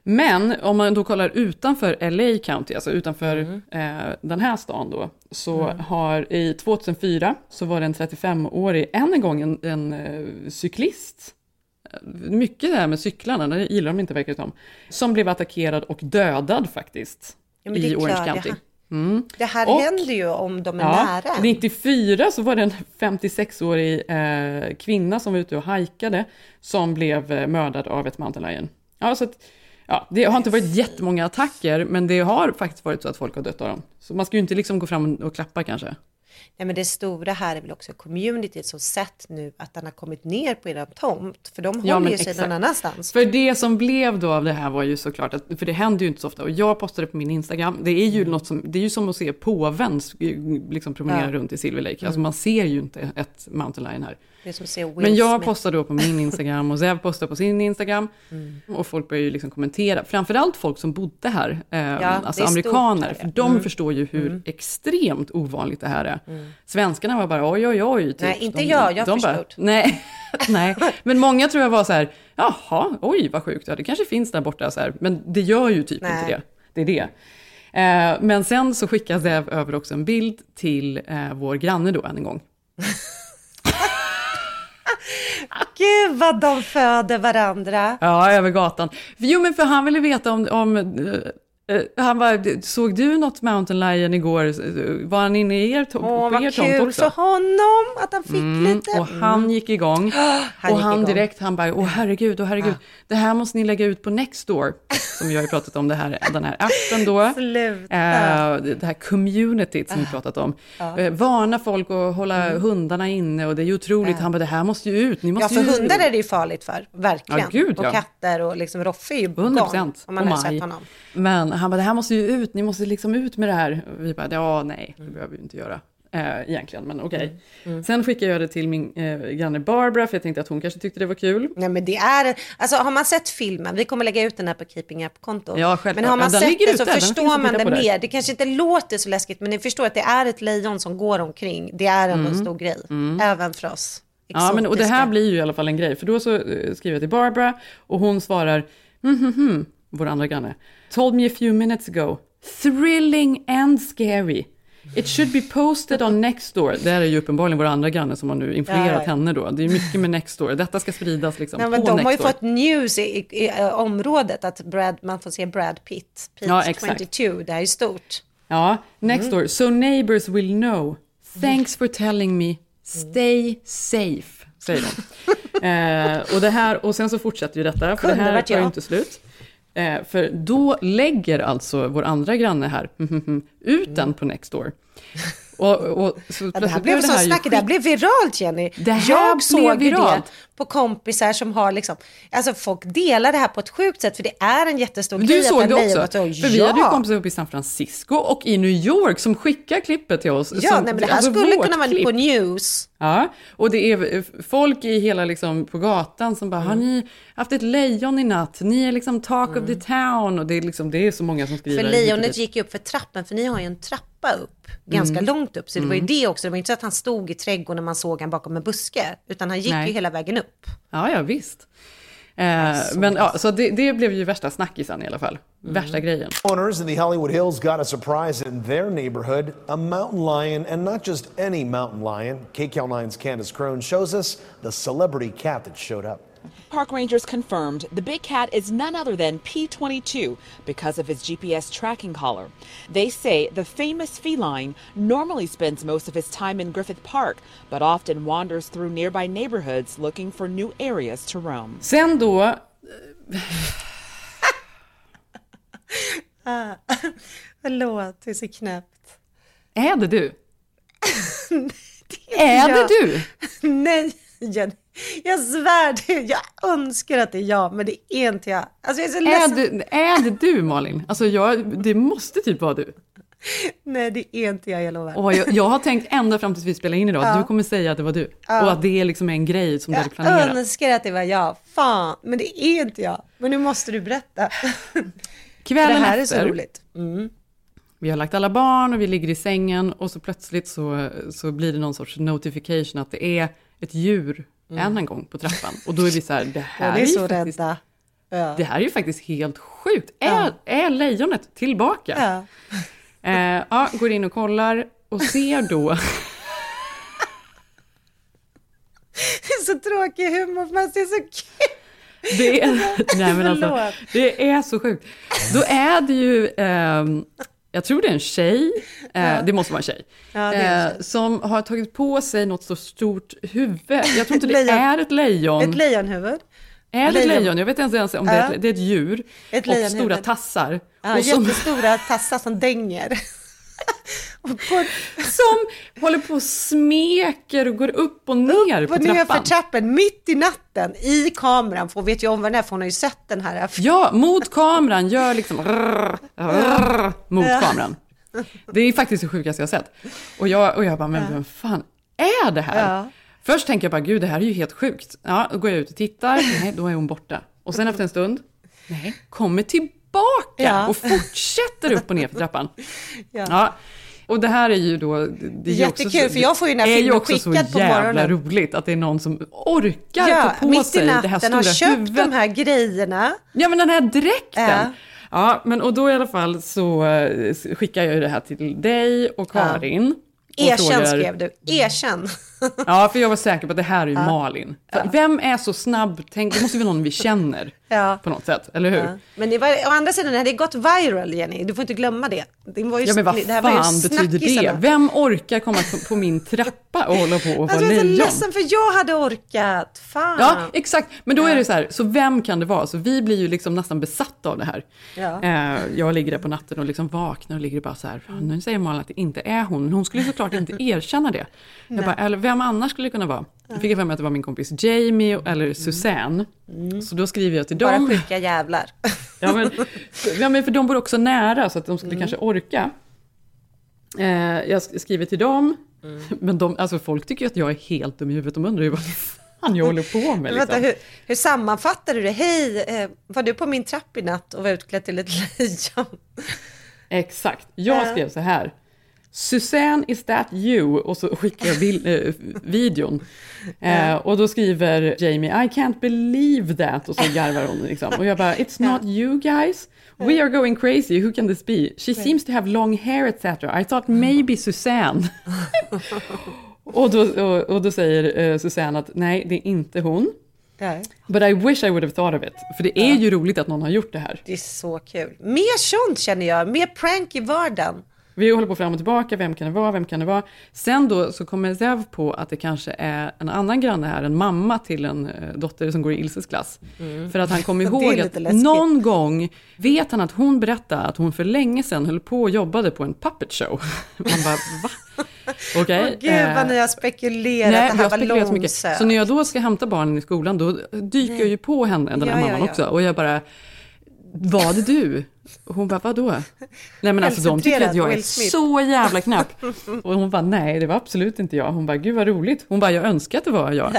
Men om man då kollar utanför LA County, alltså utanför Mm. eh, den här stan då, så Mm. har i 2004 så var det en 35-årig, än en gång en, en eh, cyklist, mycket det här med cyklarna, det gillar de inte verkar det som, som blev attackerad och dödad faktiskt Ja, i Orange klart, County. här- Mm. Det här Och- händer ju om de är Ja, nära. 94 så var det en 56-årig eh, kvinna som var ute och hajkade som blev eh, mördad av ett mountain. Ja, så att, ja, det har inte varit jättemånga attacker, men det har faktiskt varit så att folk har dött av dem. Så man ska ju inte liksom gå fram och klappa kanske. Nej men det stora här är väl också communityt som sett nu att den har kommit ner på eran tomt. För de håller men ju sig exakt. någon annanstans. För det som blev då av det här var ju såklart att, för det händer ju inte så ofta, och jag postade på min Instagram, det är ju något som, det är ju som att se påven liksom promenera Ja. runt i Silver Lake. Alltså Mm. man ser ju inte ett mountain lion här. Men jag postade då på min Instagram och Zev postade på sin Instagram. Mm. Och folk började ju liksom kommentera, framförallt folk som bodde här, eh, alltså är stort amerikaner, här, för ja. de Mm. förstår ju hur Mm. extremt ovanligt det här är. Mm. Svenskarna var bara oj oj oj. Typ. Nej, inte de, jag, jag de bara, förstod. nej, *laughs* nej, men många tror jag var så här, jaha, oj vad sjukt, ja, det kanske finns där borta, så här. men det gör ju typ Nej. inte det. Det är det. Eh, men sen så skickade Zev över också en bild till eh, vår granne då än en gång. *laughs* *laughs* Gud vad de föder varandra. Ja, över gatan. Jo, men för han ville veta om... om eh, han bara, såg du något Mountain Lion igår? Var han inne i er, to- Åh på er vad tomt kul också? för honom att han fick Mm, lite. och han gick igång. *gasps* Han och han igång. direkt, han bara, åh herregud, åh herregud, det här måste ni lägga ut på Nextdoor. *laughs* Som vi har pratat om, det här, den här appen då. Sluta. Eh, det här communityt som vi pratat om. Ja. Eh, varna folk att hålla hundarna inne och det är ju otroligt. Ja. Han bara, det här måste ju ut, ni Ja, måste för ju hundar är det ju farligt för, verkligen. Ja, gud, och ja. katter och liksom Roffe är ju 100 gone, procent. om man har sett honom. Men han bara, det här måste ju ut, ni måste liksom ut med det här. Och vi bara, ja nej, det behöver vi inte göra. Eh, egentligen, men okej. Mm. Sen skickade jag det till min eh, granne Barbara, för jag tänkte att hon kanske tyckte det var kul. Nej men det är, alltså har man sett filmen, vi kommer lägga ut den här på Keeping Up-kontot. Ja, självklart. men har man Ja, sett det så ute, förstår man det där. mer. Det kanske inte låter så läskigt, men ni förstår att det är ett lejon som går omkring. Det är en Mm. stor grej, Mm. även för oss. Ja, men och det här exotiska. blir ju i alla fall en grej, för då så eh, skriver jag till Barbara och hon svarar, mm, mm, mm, vår andra granne, told me a few minutes ago, thrilling and scary. It should be posted on Nextdoor. Det här är ju uppenbarligen vår andra granne som har nu influerat Ja, ja. henne då. Det är mycket med Nextdoor. Detta ska spridas liksom Nej, men på de har ju Nextdoor. fått news i, i, i eh, området att Brad, man får se Brad Pitt, Pitt Ja, exakt. 22, det här är stort. Ja, next Mm. door. So neighbors will know. Thanks for telling me. Stay safe, säger de. *laughs* eh, och, det här, och sen så fortsätter ju detta, för det Kunde här varit tar ju inte slut. Eh, för då lägger alltså vår andra granne här *laughs* ut den på Nextdoor. Och, och, så Ja, det här blev så snack, det här blev viralt Jenny. Det här jag såg ju det på kompisar som har liksom, alltså folk delar det här på ett sjukt sätt för det är en jättestor grej Du såg det också, lejon- för vi hade ju Ja. kompisar uppe i San Francisco och i New York som skickar klippet till oss. Ja, som, nej, men det här alltså skulle kunna vara på news. Ja, och det är eh, folk i hela liksom på gatan som bara, har Mm. ni haft ett lejon i natt? Ni är liksom talk of the town. Och det är, liksom, det är så många som skriver. För och lejonet gick ju upp för trappen, för ni har ju en trappa upp, ganska Mm. långt upp. Så det var ju Mm. det också, det var inte så att han stod i trädgården när man såg han bakom en buske, utan han gick Nej. ju hela vägen upp. Ja, ja visst. Eh, men ja, så det, det blev ju värsta snackisen i alla fall. Mm. Värsta grejen. Owners in the Hollywood Hills got a surprise in their neighborhood a mountain lion, and not just any mountain lion. KCAL9's Candace Crone shows us the celebrity cat that showed up. Park rangers confirmed the big cat is none other than P22 because of his GPS tracking collar. They say the famous feline normally spends most of his time in Griffith Park, but often wanders through nearby neighborhoods looking for new areas to roam. Sen då, Ah, Förlåt, det är så knäppt. är *laughs* det du? är det jag. du? *laughs* Nej, Jenny. Jag svär, det, jag önskar att det är jag, men det är inte jag. Alltså jag är så Är, du, är det du Malin? Alltså jag, det måste typ vara du. Nej, det är inte jag, jag lovar. Och jag, jag har tänkt ända fram tills vi spelar in idag, att Ja. du kommer säga att det var du. Ja. Och att det är liksom en grej som du hade Jag planerat. önskar att det var jag. Fan, men det är inte jag. Men nu måste du berätta. *laughs* Kvällen det här efter, är så roligt. Mm. vi har lagt alla barn och vi ligger i sängen och så plötsligt så, så blir det någon sorts notification att det är ett djur Mm. än en gång på trappan. Och då är vi så här, det här är, så faktiskt, rädda. Ja. det här är ju faktiskt helt sjukt. Är, Ja. är lejonet tillbaka? Ja. Eh, ja, går in och kollar och ser då Det är så tråkig humor, fast det är så kul. Det är, nej men alltså, det är så sjukt. Då är det ju, ehm, jag tror det är en tjej, eh, Ja. det måste vara en tjej, Ja, en eh, som har tagit på sig något så stort huvud. Jag tror inte det är ett lejon. Ett lejonhuvud. är det ett lejon. Jag vet inte ens om det är ett, det är ett djur. Ett och stora tassar. Ja, och som, jättestora tassar som dänger. *laughs* som håller på och smeker och går upp och ner Upp på och ner för trappan. mitt i natten, i kameran. För hon vet ju om vad den är, för hon har ju sett den här. Ja, mot kameran, gör liksom rrr, rrr, mot kameran. Det är faktiskt det sjukaste jag har sett. Och jag, och jag bara, men vem fan är det här? Ja. Först tänker jag bara, gud det här är ju helt sjukt. Ja, då går jag ut och tittar, nej, då är hon borta. Och sen efter en stund, nej, kommer tillbaka Ja. och fortsätter upp och ner för trappan. *laughs* Ja. Ja. Och det här är ju då... Det är ju också Jättekul, så- för jag får ju den här är ju filmen också så skickad på jävla morgonen. roligt att det är någon som orkar Ja, ta på mitt sig i det här natten, stora har köpt huvudet. de här grejerna. Ja, men den här dräkten. Ja. Ja, men och då i alla fall så eh, skickar jag ju det här till dig och Karin. och Erkänn frågar- skrev du, erkänn. Ja, för jag var säker på att det här är ju Ja. Malin. För Vem är så snabb? Tänk, det måste vara någon vi känner *laughs* Ja. på något sätt, eller hur? Ja. Men det var, å andra sidan, det hade gått viral Jenny, du får inte glömma det. det var ju, Ja, men vad det här fan betyder det? Vem orkar komma på, på min trappa och hålla på och vara Alltså, jag är så lejon? ledsen för jag hade orkat. Fan. Ja, exakt. Men då är det så här, så vem kan det vara? Så vi blir ju liksom nästan besatta av det här. Ja. Eh, jag ligger där på natten och liksom vaknar och ligger bara så här, nu säger Malin att det inte är hon, men hon skulle såklart inte *laughs* erkänna det. Jag bara, eller vem annars skulle det kunna vara? Jag fick jag för mig att det var min kompis Jamie eller Susanne. Så då skriver jag till Mm. Bara dem. sjuka jävlar. *laughs* Ja men, ja, men för de bor också nära så att de skulle Mm. kanske orka. Eh, jag sk- skriver till dem, Mm. men de, alltså folk tycker ju att jag är helt dum i huvudet. De undrar ju vad fan jag håller på med. *laughs* Liksom. Vänta, hur, hur sammanfattar du det? Hej, eh, var du på min trapp i natt och var utklädd till ett *laughs* lejon? Exakt, jag Ja. skrev så här. Susanne, is that you? Och så skickar jag bil- eh, videon. *laughs* Eh, och då skriver Jamie, I can't believe that. Och så garvar hon. Liksom. Och jag bara, it's not you guys. We are going crazy, who can this be? She seems to have long hair etc. I thought maybe Susanne. *laughs* och, då, och, och då säger eh, Susanne att nej, det är inte hon. Nej. But I wish I would have thought of it. För det är ju roligt att någon har gjort det här. Det är så kul. Mer sånt känner jag, mer prank i vardagen. Vi håller på fram och tillbaka, vem kan det vara, vem kan det vara? Sen då så kommer Zev på att det kanske är en annan granne här, en mamma till en eh, dotter som går i Ilses klass. Mm. För att han kommer *laughs* ihåg att läskigt. någon gång vet han att hon berättade att hon för länge sedan höll på och jobbade på en puppet show. *laughs* Man bara, va? *laughs* Okej. Åh gud vad eh, ni har spekulerat, Nej, det här var så mycket. långsökt. Så när jag då ska hämta barnen i skolan, då dyker jag ju på henne, den här Ja, ja, mamman ja. också. Och jag bara, var det du? Och hon bara, vadå? Nej men alltså de tycker att jag är så jävla knapp. Och hon bara, nej det var absolut inte jag. Hon bara, gud vad roligt. Hon bara, jag önskar att det var jag.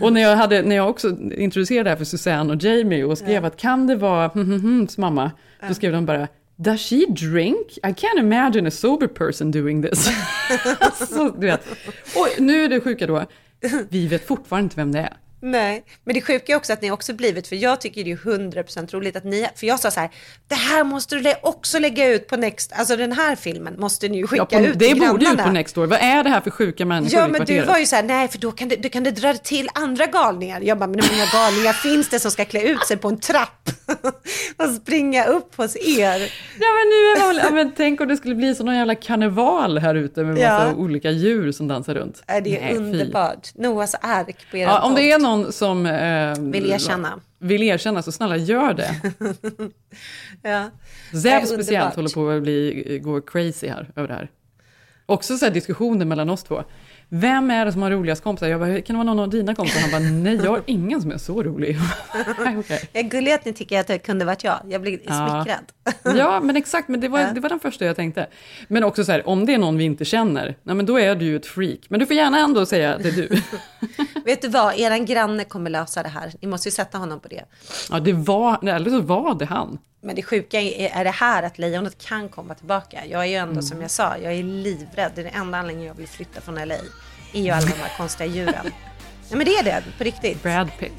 Och när jag, hade, när jag också introducerade det här för Susanne och Jamie och skrev att kan det vara hm, hm, hm, mamma? Då skrev de bara, Does she drink? I can't imagine a sober person doing this. *laughs* *laughs* så, du vet. Och nu är det sjuka då, vi vet fortfarande inte vem det är. Nej, men det sjuka är också att ni också blivit, för jag tycker det är 100% roligt att ni, för jag sa så här, det här måste du också lägga ut på Next, alltså den här filmen måste ni ju skicka Ja, på, ut det till borde ju ut på Nextdoor. Vad är det här för sjuka människor Ja, men du var ju så här, nej, för då kan det, då kan det dra till andra galningar. Jag bara, men hur många galningar finns det som ska klä ut sig på en trapp *laughs* och springa upp hos er? Ja men nu är man, ja, men tänk om det skulle bli som någon jävla karneval här ute med massa Ja. olika djur som dansar runt. Det är Nej, fy. underbart. Noahs ark på er Ja, om det är någon som eh, Vill erkänna. vill erkänna så snälla gör det. *laughs* Ja. Zev speciellt håller på att bli, gå crazy här över det här. Också så här diskussioner mellan oss två. Vem är det som har roligast kompisar? Jag bara, kan det vara någon av dina kompisar? Han bara, nej jag har ingen som är så rolig. *laughs* Okej. Jag är gullig att ni tycker att det kunde varit jag. Jag blir smickrad. *laughs* Ja, men exakt, men det var, det var den första jag tänkte. Men också så här, om det är någon vi inte känner, nej, men då är du ju ett freak. Men du får gärna ändå säga att det är du. *laughs* Vet du vad, eran granne kommer lösa det här. Ni måste ju sätta honom på det. Ja, det var, eller så var det han. Men det sjuka är, är det här att lejonet kan komma tillbaka. Jag är ju ändå Mm. som jag sa, jag är livrädd. Det är den enda anledningen jag vill flytta från LA. är ju alla de här konstiga djuren. *laughs* Ja men det är det, på riktigt. Brad Pitt.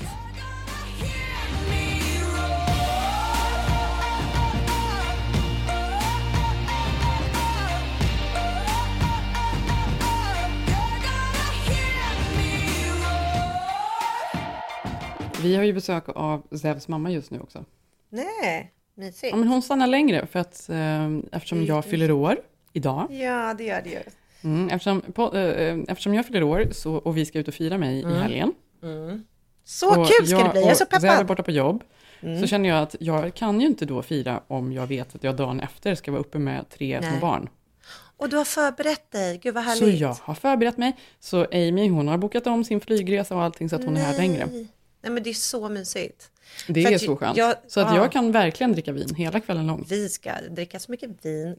Vi har ju besök av Zevs mamma just nu också. Nej, mysigt. Ja, men hon stannar längre för att eh, eftersom jag fyller år idag. Ja, det gör det ju. Mm, eftersom, på, eh, eftersom jag fyller år så, och vi ska ut och fira mig Mm. i helgen. Mm. Så och kul ska det bli, jag är så och Zev är peppad. borta på jobb. Mm. Så känner jag att jag kan ju inte då fira om jag vet att jag dagen efter ska vara uppe med tre små Nej. barn. Och du har förberett dig, gud vad härligt. Så jag har förberett mig. Så Amy hon har bokat om sin flygresa och allting så att hon är här längre. Nej men det är så mysigt. Det För är så skönt. jag- så att ja. jag kan verkligen dricka vin hela kvällen lång. Vi ska dricka så mycket vin.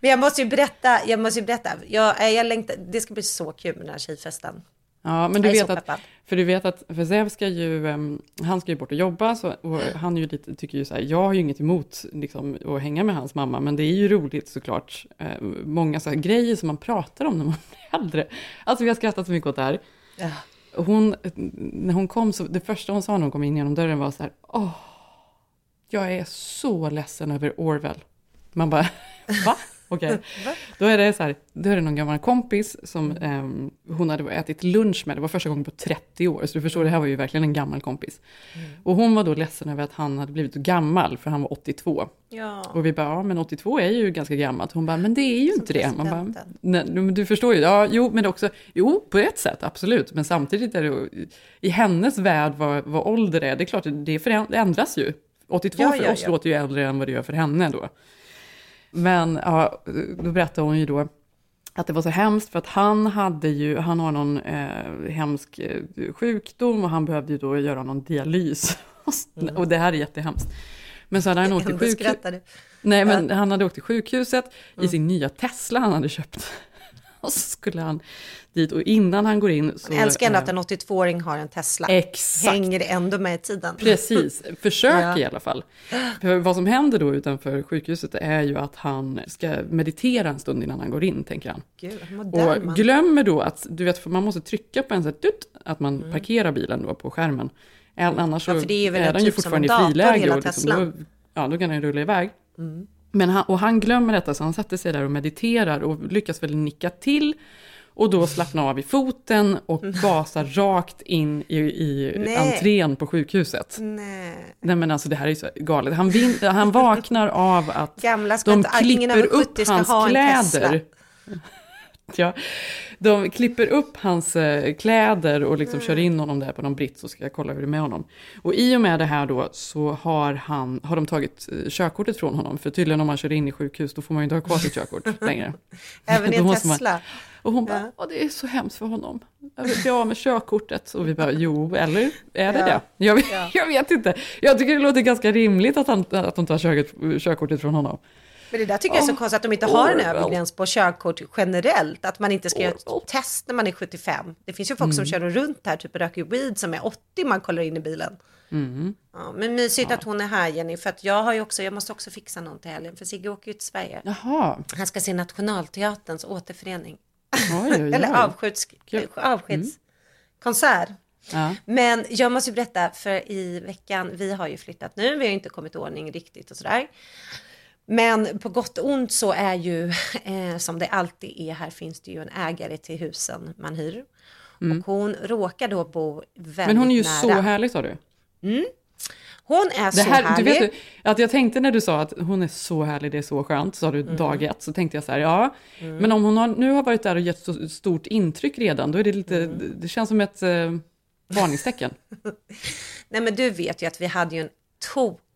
Men jag måste ju berätta, jag måste ju berätta. Jag, eh, jag längtar, det ska bli så kul med den här tjejfesten. Ja, men du vet att, för du vet att, för Zev ska ju, em, han ska ju bort och jobba, så, och han ju lite, tycker ju så här, jag har ju inget emot liksom, att hänga med hans mamma, men det är ju roligt såklart, eh, många så grejer som man pratar om när man *laughs* blir äldre. Alltså vi har skrattat så mycket åt det här. Ja. Hon, när hon kom, så det första hon sa när hon kom in genom dörren var så här, åh, jag är så ledsen över Orwell. Man bara, *laughs* va? Okej. *laughs* Då är det så här, då är det någon gammal kompis som ehm, hon hade ätit lunch med. Det var första gången på 30 år. Så du förstår, det här var ju verkligen en gammal kompis. Och hon var då ledsen över att han hade blivit gammal, för han var 82. Ja. Och vi bara, ja men 82 är ju ganska gammalt. Hon bara, men det är ju inte det. Man bara, nej, du förstår ju, ja, jo, men också, jo, på ett sätt, absolut. Men samtidigt är det, i hennes värld vad, vad ålder är, det är klart, det, föränd- det ändras ju. 82 Ja, för ja, oss ja. låter ju äldre än vad det gör för henne då. Men ja, då berättade hon ju då att det var så hemskt för att han hade ju, han har någon eh, hemsk eh, sjukdom och han behövde ju då göra någon dialys. *laughs* och det här är jättehemskt. Men så hade han åkt till Ändå sjukhus. skrattar du. Nej, men han hade åkt till sjukhuset i sin nya Tesla han hade köpt. Och *laughs* så skulle han dit och innan han går in så... Jag älskar ändå eh, att en 82-åring har en Tesla. Exakt. Hänger ändå med i tiden. Precis, *laughs* försök Ja. i alla fall. För vad som händer då utanför sjukhuset är ju att han ska meditera en stund innan han går in, tänker han. Gud, modern Och glömmer då att, du vet, för man måste trycka på en sån här, att man Mm. parkerar bilen då på skärmen. Annars Ja, för det är ju väl är en den ju typ som fortfarande i friläge. hela och liksom, då, ja, då kan den rulla iväg. Mm. Men han, och han glömmer detta, så han sätter sig där och mediterar och lyckas väl nicka till. Och då slappnar av i foten och gasar rakt in i, i Mm. Nej. entrén på sjukhuset. Nej. Nej men alltså det här är ju så galet. Han, vin, han vaknar av att Gamla de klipper 70 upp hans kläder. *laughs* Ja, de klipper upp hans eh, kläder och liksom Mm. kör in honom där på någon brits och ska kolla hur det är med honom. Och i och med det här då så har, han, har de tagit eh, körkortet från honom. För tydligen om man kör in i sjukhus då får man ju inte ha kvar sitt körkort *laughs* längre. Även i *laughs* en måste man- Tesla. Och hon bara, "Åh, det är så hemskt för honom. Jag vill bli av med körkortet. Och vi bara, jo, eller är det Ja. det? Jag, jag vet inte. Jag tycker det låter ganska rimligt att, han, att de tar körkort, körkortet från honom. Men det där tycker jag är så konstigt att de inte har en Orwell. övre gräns på körkort generellt. Att man inte ska göra ett test när man är 75. Det finns ju folk som Mm. kör runt här, typ röker weed som är 80 man kollar in i bilen. Mm. Ja, men mysigt att hon är här Jenny, för att jag har ju också, jag måste också fixa någon till helgen, för Sigge åker ju till Sverige. Jaha. Han ska se Nationalteaterns återförening. Oj, oj, *laughs* oj. Eller avskeds, avskedskonsert. Ja. Men jag måste berätta, för i veckan, vi har ju flyttat nu, vi har inte kommit i ordning riktigt och sådär. Men på gott och ont så är ju, *laughs* eh, som det alltid är här, finns det ju en ägare till husen man hyr. Mm. Och hon råkar då bo väldigt Men hon är ju nära. så härlig sa du. Mm. Hon är så här, härlig. du vet att jag tänkte när du sa att hon är så härlig, det är så skönt, sa du dag ett, så tänkte jag så här, ja, Mm. men om hon har, nu har varit där och gett så stort intryck redan, då är det lite, Mm. det känns som ett eh, varningstecken. *laughs* Nej men du vet ju att vi hade ju en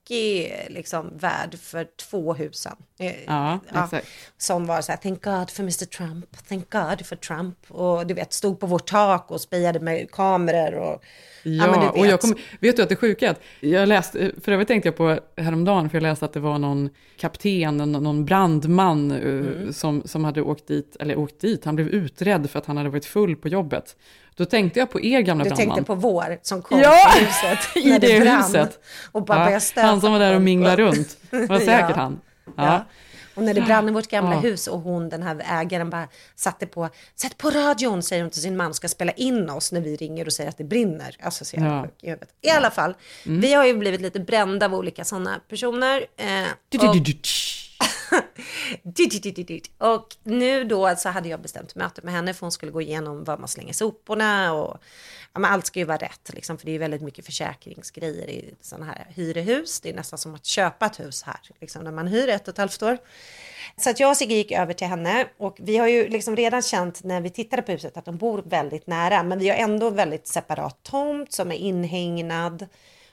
tokig liksom, värd för två husen. Eh, Ja, exakt. Som var så här, thank God för Mr Trump, thank God för Trump. Och du vet, stod på vårt tak och spejade med kameror och... Ja, men du och jag vet. kom, vet du att det sjuka är att jag läste, för övrigt tänkte jag på häromdagen, för jag läste att det var någon kapten, någon, någon brandman eh, Mm. som, som hade åkt dit, eller åkt dit, han blev utredd för att han hade varit full på jobbet. Då tänkte jag på er gamla Du brandman. tänkte på vår som kom Ja, till huset *laughs* i det brann huset. Och bara Ja, han som var där och minglade runt. Det var *laughs* säkert han. Ja. Ja. Och när det brann i vårt gamla Ja. hus och hon, den här ägaren, bara satte på, sätt på radion, säger hon till sin man, ska spela in oss när vi ringer och säger att det brinner. Alltså så jävla Ja. sjuk i huvudet. I alla fall, Mm. vi har ju blivit lite brända av olika sådana personer. Eh, Du, du, och- *laughs* Och nu då så hade jag bestämt möte med henne för hon skulle gå igenom var man slänger soporna och ja, men allt ska ju vara rätt liksom, för det är ju väldigt mycket försäkringsgrejer i sådana här hyrehus. Det är nästan som att köpa ett hus här, liksom, när man hyr ett och ett halvt år. Så att jag och Sigge gick över till henne och vi har ju liksom redan känt när vi tittade på huset att de bor väldigt nära, men vi har ändå väldigt separat tomt som är inhägnad.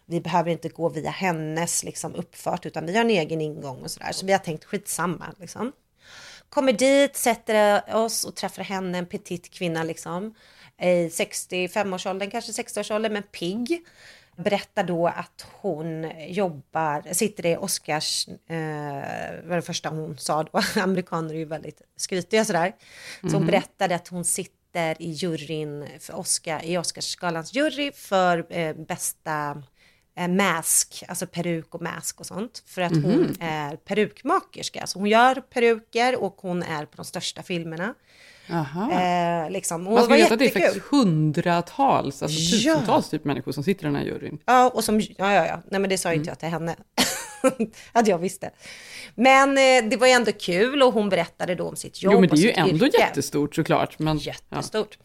Vi behöver inte gå via hennes liksom, uppfart utan vi har en egen ingång och sådär. Så vi har tänkt skitsamma liksom. Kommer dit, sätter oss och träffar henne, en petit kvinna liksom. I 65-årsåldern, kanske 60-årsåldern, men pigg. Berättar då att hon jobbar, sitter i Oscars, eh, var det första hon sa då, *laughs* amerikaner är ju väldigt skrytiga sådär. Så hon Mhm. berättade att hon sitter i juryn för Oscar, i Oscarsgalans jury för eh, bästa eh, mask, alltså peruk och mask och sånt. För att hon Mhm. är perukmakerska, så hon gör peruker och hon är på de största filmerna. Eh, liksom. Och Man ska veta att det är faktiskt hundratals, alltså Ja. tusentals typ människor som sitter i den här juryn. Ja, och som, ja, ja, ja. Nej, men det sa ju inte Mm. jag till henne. *laughs* att jag visste. Men eh, det var ju ändå kul och hon berättade då om sitt jobb Jo men det är ju ändå yrke. jättestort såklart. Men, Jättestort.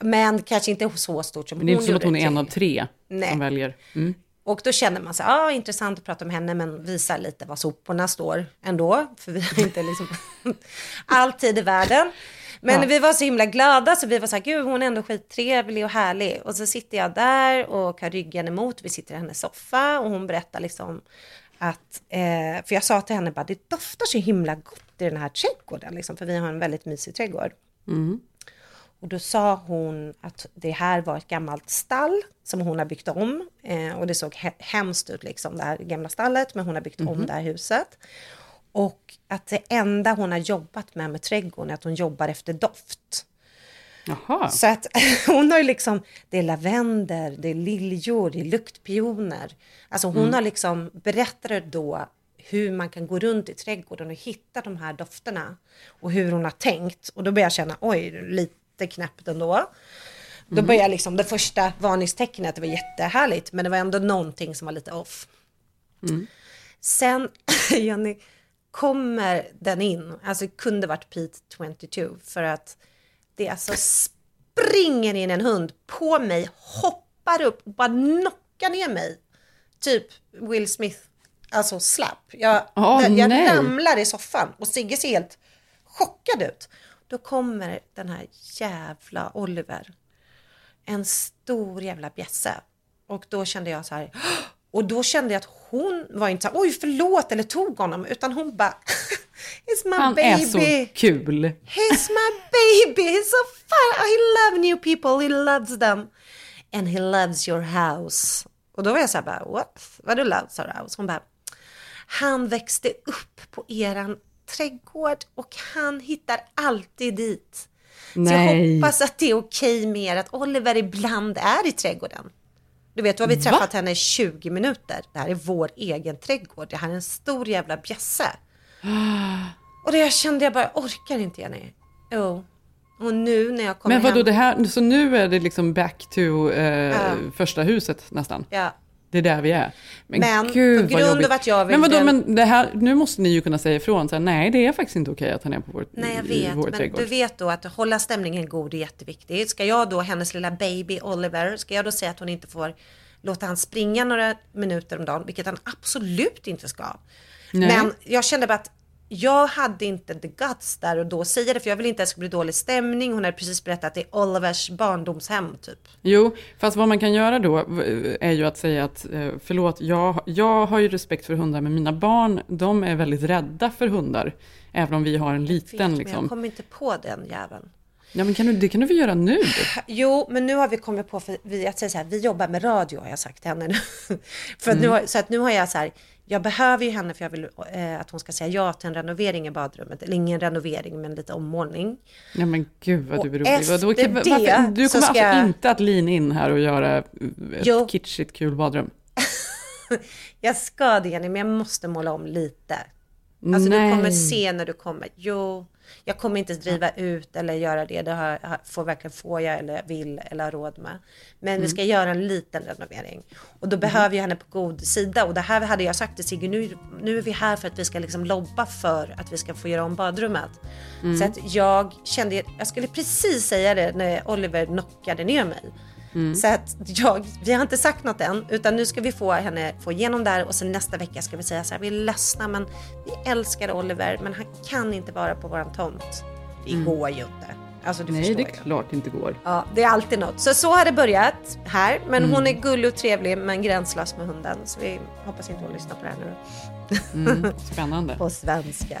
Men kanske inte så stort som Men det är hon inte som att hon gjorde är en av tre Nej. som väljer. Mm. Och då känner man sig, ah, intressant att prata om henne men visa lite var soporna står ändå. För vi har inte liksom *laughs* all tid i världen. Men Ja. vi var så himla glada så vi var så här, gud hon är ändå skittrevlig och härlig. Och så sitter jag där och har ryggen emot, vi sitter i hennes soffa och hon berättar liksom att, eh, för jag sa till henne bara, det doftar så himla gott i den här trädgården, liksom, för vi har en väldigt mysig trädgård. Mm. Och då sa hon att det här var ett gammalt stall som hon har byggt om. Eh, och det såg he- hemskt ut, liksom, det här gamla stallet, men hon har byggt om Mhm. det här huset. Och att det enda hon har jobbat med med trädgården är att hon jobbar efter doft. Jaha. Så att *laughs* hon har ju liksom, det är lavendel, det är liljor, det är luktpioner. Alltså hon Mm. har liksom, berättade då hur man kan gå runt i trädgården och hitta de här dofterna. Och hur hon har tänkt. Och då börjar jag känna, oj, lite knäppt ändå. Då Mm. börjar liksom det första varningstecknet, det var jättehärligt, men det var ändå någonting som var lite off. Mm. Sen, *clears throat* Jenny, kommer den in, alltså det kunde varit Pete 22, för att det alltså springer in en hund på mig, hoppar upp och bara knockar ner mig. Typ Will Smith, alltså slapp. Jag, Åh, jag ramlar i soffan och Sigge ser helt chockad ut. Då kommer den här jävla Oliver. En stor jävla bjässe. Och då kände jag så här, och då kände jag att hon var inte så här, oj förlåt eller tog honom, utan hon bara, *laughs* it's my Han baby. är så kul. He's my baby, he's so fun, he loves new people, he loves them. And he loves your house. Och då var jag så här bara, what? Vadå loves our house? Hon bara, han växte upp på eran trädgård och han hittar alltid dit. Så jag Nej. hoppas att det är okej med er att Oliver ibland är i trädgården. Du vet, då har vi Va? träffat henne i 20 minuter. Det här är vår egen trädgård. Det här är en stor jävla bjässe. Och det jag kände jag bara, jag orkar inte Jenny. Jo. Och nu när jag kommer Men vadå hem. det här, så nu är det liksom back to eh, Ja. första huset nästan? Ja. Det är där vi är. Men, Men gud på grund av att jag vill Men vadå, men det här, nu måste ni ju kunna säga ifrån, så här, nej det är faktiskt inte okej att han är på vår, Nej jag vet, men trädgård. du vet då att hålla stämningen god är jätteviktigt. Ska jag då, hennes lilla baby Oliver, ska jag då säga att hon inte får låta han springa några minuter om dagen, vilket han absolut inte ska. Nej. Men jag kände bara att jag hade inte the guts där och då säga det, för jag vill inte att det ska bli dålig stämning. Hon hade precis berättat att det är Olivers barndomshem typ. Jo, fast vad man kan göra då v- är ju att säga att eh, förlåt, jag, jag har ju respekt för hundar, men mina barn, de är väldigt rädda för hundar. Även om vi har en liten Men jag liksom. kommer inte på den jäveln. Ja, men kan du, det kan du väl göra nu? Jo, men nu har vi kommit på, för vi, att säga så här, vi jobbar med radio har jag sagt till henne nu. *laughs* för nu, Mm. har, så att nu har jag så här, jag behöver ju henne för jag vill eh, att hon ska säga ja till en renovering i badrummet. Eller ingen renovering, men lite ommålning. Ja men gud vad du är rolig. Efter kan- det varför, du kommer alltså jag- inte att lean in här och göra ett Jo. kitschigt kul badrum? *laughs* Jag ska det Jenny, men jag måste måla om lite. Alltså du Nej. kommer se när du kommer. Jo, jag kommer inte driva ut eller göra det. Det har, får verkligen får jag eller vill eller har råd med. Men vi Mm. ska göra en liten renovering. Och då behöver jag henne på god sida. Och det här hade jag sagt till Sigge, nu, nu är vi här för att vi ska liksom lobba för att vi ska få göra om badrummet. Mm. Så att jag kände, jag skulle precis säga det när Oliver knockade ner mig. Mm. Så att jag, vi har inte sagt något än, utan nu ska vi få henne få igenom det här och sen nästa vecka ska vi säga så här, vi är ledsna men vi älskar Oliver men han kan inte vara på våran tomt. Det Mm. går ju inte. Alltså du Nej, det är ju. klart inte går. Ja, det är alltid något. Så så har det börjat här, men Mm. hon är gullig och trevlig men gränslös med hunden. Så vi hoppas inte hon lyssnar på det här nu. Mm, *laughs* spännande. på svenska.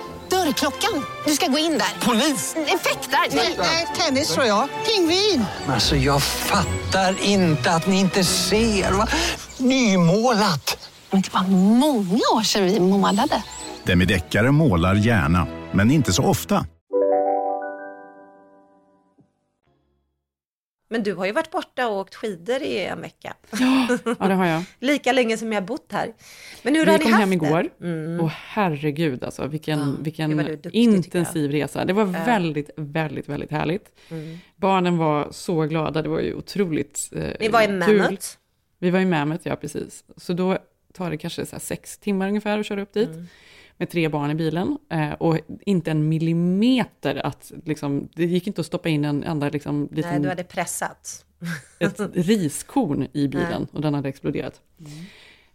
Dörrklockan. Du ska gå in där. Polis? Effektar? Nej, tennis tror jag. Pingvin. Alltså jag fattar inte att ni inte ser. Va? Nymålat. Men det var många år sedan vi målade. Demideckare målar gärna, men inte så ofta. Men du har ju varit borta och åkt skidor i en vecka. Ja, det har jag. *laughs* Lika länge som jag har bott här. Men hur Vi har ni kom hem igår. Mm. Och herregud alltså, vilken, det vilken duktig, intensiv resa. Det var Ja. väldigt, väldigt, väldigt härligt. Mm. Barnen var så glada, det var ju otroligt eh, Ni var i. Mammoth. Vi var i Mammoth, ja precis. Så då tar det kanske så sex timmar ungefär att köra upp dit. Mm. Med tre barn i bilen. Eh, och inte en millimeter att, liksom, det gick inte att stoppa in en enda liksom, Nej, liten du hade pressat. ett riskorn i bilen Nej. och den hade exploderat. Eh,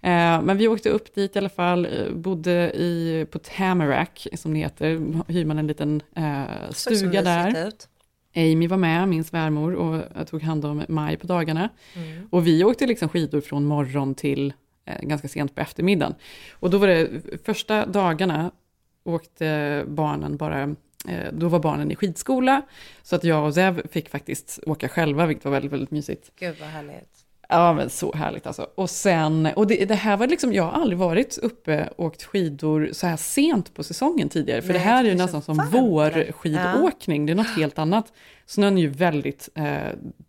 men vi åkte upp dit i alla fall, eh, bodde i, på Tamarack, som det heter, hyr man en liten eh, stuga där. ut. Amy var med, min svärmor, och jag tog hand om Maj på dagarna. Mm. Och vi åkte liksom skidor från morgon till eh, ganska sent på eftermiddagen. Och då var det första dagarna åkte barnen bara, eh, då var barnen i skidskola. Så att jag och Zev fick faktiskt åka själva, vilket var väldigt, väldigt mysigt. Gud vad härligt. Ja, men så härligt alltså. Och sen, och det, det här var liksom, jag har aldrig varit uppe och åkt skidor så här sent på säsongen tidigare. För Nej, det här är ju nästan som vårskidåkning, det är något helt annat. Snön är ju väldigt eh,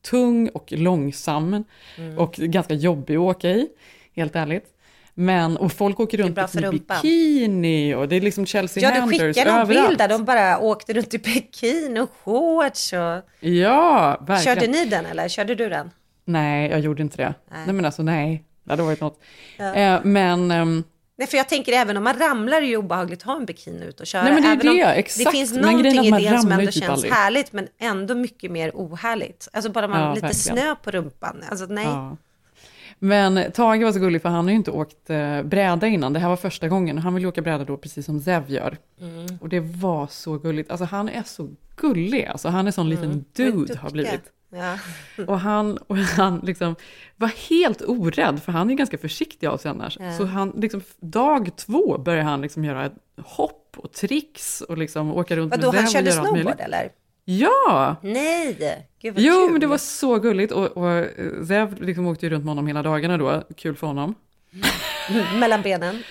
tung och långsam Mm. och ganska jobbig att åka i, helt ärligt. Men, och folk åker runt i bikini och det är liksom Chelsea Ja, du Handlers skickade någon överallt. bild där de bara åkte runt i bikini och shorts och... Ja, verkligen. Körde ni den eller körde du den? Nej, jag gjorde inte det. Nej. Nej, men alltså nej, det hade varit något. Ja. Eh, men... ehm, Nej, för jag tänker även om man ramlar är det ju obehagligt att ha en bikini ut och köra. Nej, men det är även det, exakt. Det finns någonting i det som ändå typ känns aldrig. härligt, men ändå mycket mer ohärligt. Alltså bara man Ja, lite verkligen. snö på rumpan. Alltså nej. Ja. Men Tage var så gullig för han har ju inte åkt eh, bräda innan. Det här var första gången och han vill ju åka bräda då precis som Zev gör. Mm. Och det var så gulligt. Alltså han är så gullig. Alltså han är sån liten Mm. dude Duktiga. har blivit. Ja. *laughs* Och han, och han liksom var helt orädd, för han är ganska försiktig av sig annars. Ja. Så han, liksom, dag två började han liksom göra ett hopp och tricks och liksom åka runt Vadå, med han Zev och körde snowboard eller? Ja! Nej, gud vad Jo, kul. men det var så gulligt. Och, och eh, Zev liksom åkte ju runt med honom hela dagarna då. Kul för honom. Mellan benen.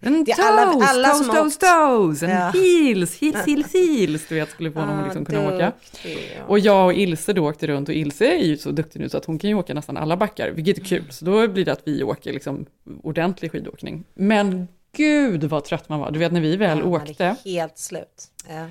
En toes, alla- alla toes, toes, toes, en Ja. heels, heels, heels, heels. Du vet, skulle få honom att liksom kunna åka. ja. Och jag och Ilse då åkte runt och Ilse är ju så duktig nu så att hon kan ju åka nästan alla backar, vilket är kul. Så då blir det att vi åker liksom ordentlig skidåkning. Men gud vad trött man var. Du vet när vi väl Ja, åkte. är helt slut. Ja.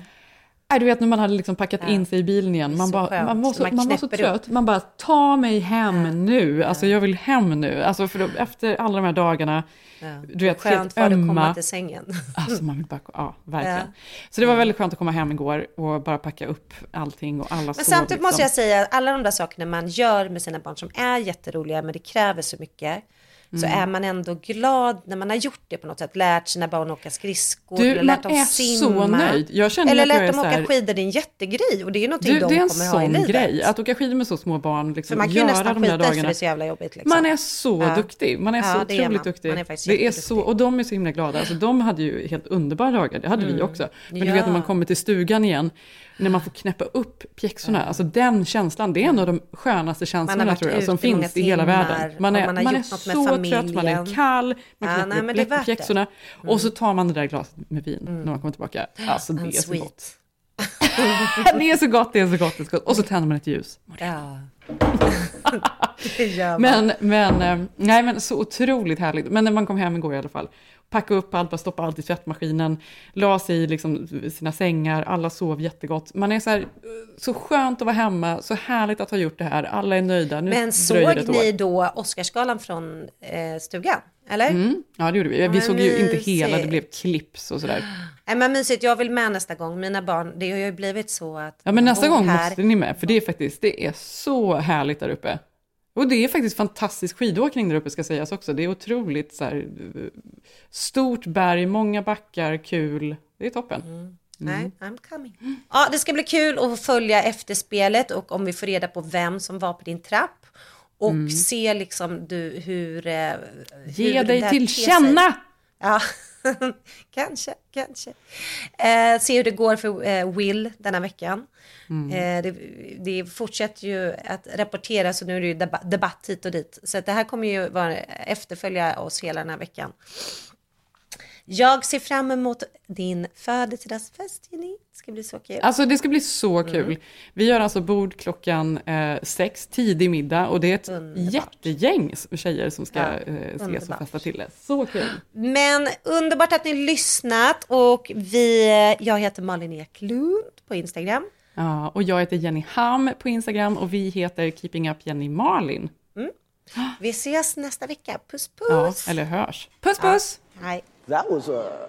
Nej, du vet när man hade liksom packat Ja. in sig i bilen igen. Man, så bara, man var så, Man man var så knäpper upp. trött. Man bara, ta mig hem nu. Alltså jag vill hem nu. Alltså för då, efter alla de här dagarna, Ja. du vet, Skönt helt för att komma ömma. till sängen. *laughs* Alltså man vill bara, ja, verkligen. Ja. Så det var väldigt skönt att komma hem igår och bara packa upp allting och alla Men sov samtidigt liksom. måste jag säga att alla de där sakerna man gör med sina barn som är jätteroliga men det kräver så mycket. Så Mm. är man ändå glad när man har gjort det på något sätt. Lärt sina barn åka skridskor, Du, eller lärt dem är simma. så nöjd. Jag känner eller lärt är dem åka här- skidor, det är en jättegrej. Och det är någonting Du, de det är en kommer ha i sån livet. grej, att åka skidor med så små barn, liksom, För man kan ju nästan skita dagarna. det är så jävla jobbigt. Liksom. Man är så Ja. duktig, man är Ja, så det är otroligt man. duktig. Man är det är så, och de är så himla glada. Alltså, de hade ju helt underbara dagar, det hade vi Mm. också. Men du Ja. vet när man kommer till stugan igen, när man får knäppa upp pjäxorna, alltså den känslan, det är en av de skönaste känslorna tror jag, som finns i hela världen. Man är, man man är så trött, man är kall, man Ja, knäpper nej, upp pjäxorna, och så tar man det där glaset med vin när man kommer tillbaka. Alltså det And är så sweet. gott. *laughs* det är så gott, det är så gott, det är så gott. Och så tänder man ett ljus. Ja. *laughs* Men, men, eh, nej, men så otroligt härligt. Men när man kom hem igår i alla fall, packa upp allt, bara stoppa allt i tvättmaskinen, la sig i liksom sina sängar, alla sov jättegott. Man är så här, så skönt att vara hemma, så härligt att ha gjort det här, alla är nöjda. Nu Men såg ni då Oscarsgalan från eh, stugan? Eller? Mm, ja, det gjorde vi. Vi Men såg ju inte hela, det mysigt. blev klipps och sådär. *gasps* Nej men mysigt, jag vill med nästa gång. Mina barn, det har ju blivit så att... Ja, men nästa gång här. måste ni med, för det är faktiskt, det är så härligt där uppe. Och det är faktiskt fantastisk skidåkning där uppe ska sägas också. Det är otroligt så här, stort berg, många backar, kul. Det är toppen. Mm. Nej, I'm coming. Ja, det ska bli kul att följa efterspelet och om vi får reda på vem som var på din trapp. Och Mm. se liksom du hur... Eh, Ge hur dig det här till känna! Ja, *laughs* kanske, kanske. Eh, se hur det går för eh, Will denna veckan. Mm. Eh, det, det fortsätter ju att rapporteras och nu är det ju debatt, hit och dit. Så det här kommer ju vara, efterfölja oss hela den här veckan. Jag ser fram emot din födelsedagsfest Jenny. Det ska bli så kul. Alltså det ska bli så Mm. kul. Vi gör alltså bord klockan eh, sex, tidig middag och det är ett jättegäng tjejer som ska Ja, eh, ses och underbart. festa till det. Så kul. Men underbart att ni lyssnat och vi, jag heter Malin Eklund på Instagram. Ja, och jag heter Jenny Ham på Instagram och vi heter Keeping Up Jenny Malin. Vi ses nästa vecka. Puss Ja, puss. eller hörs. Puss puss! Hej. That was a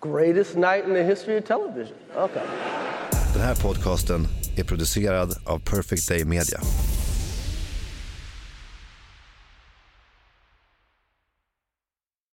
greatest night in the history of television. Okay. Den här podcasten är producerad av Perfect Day Media.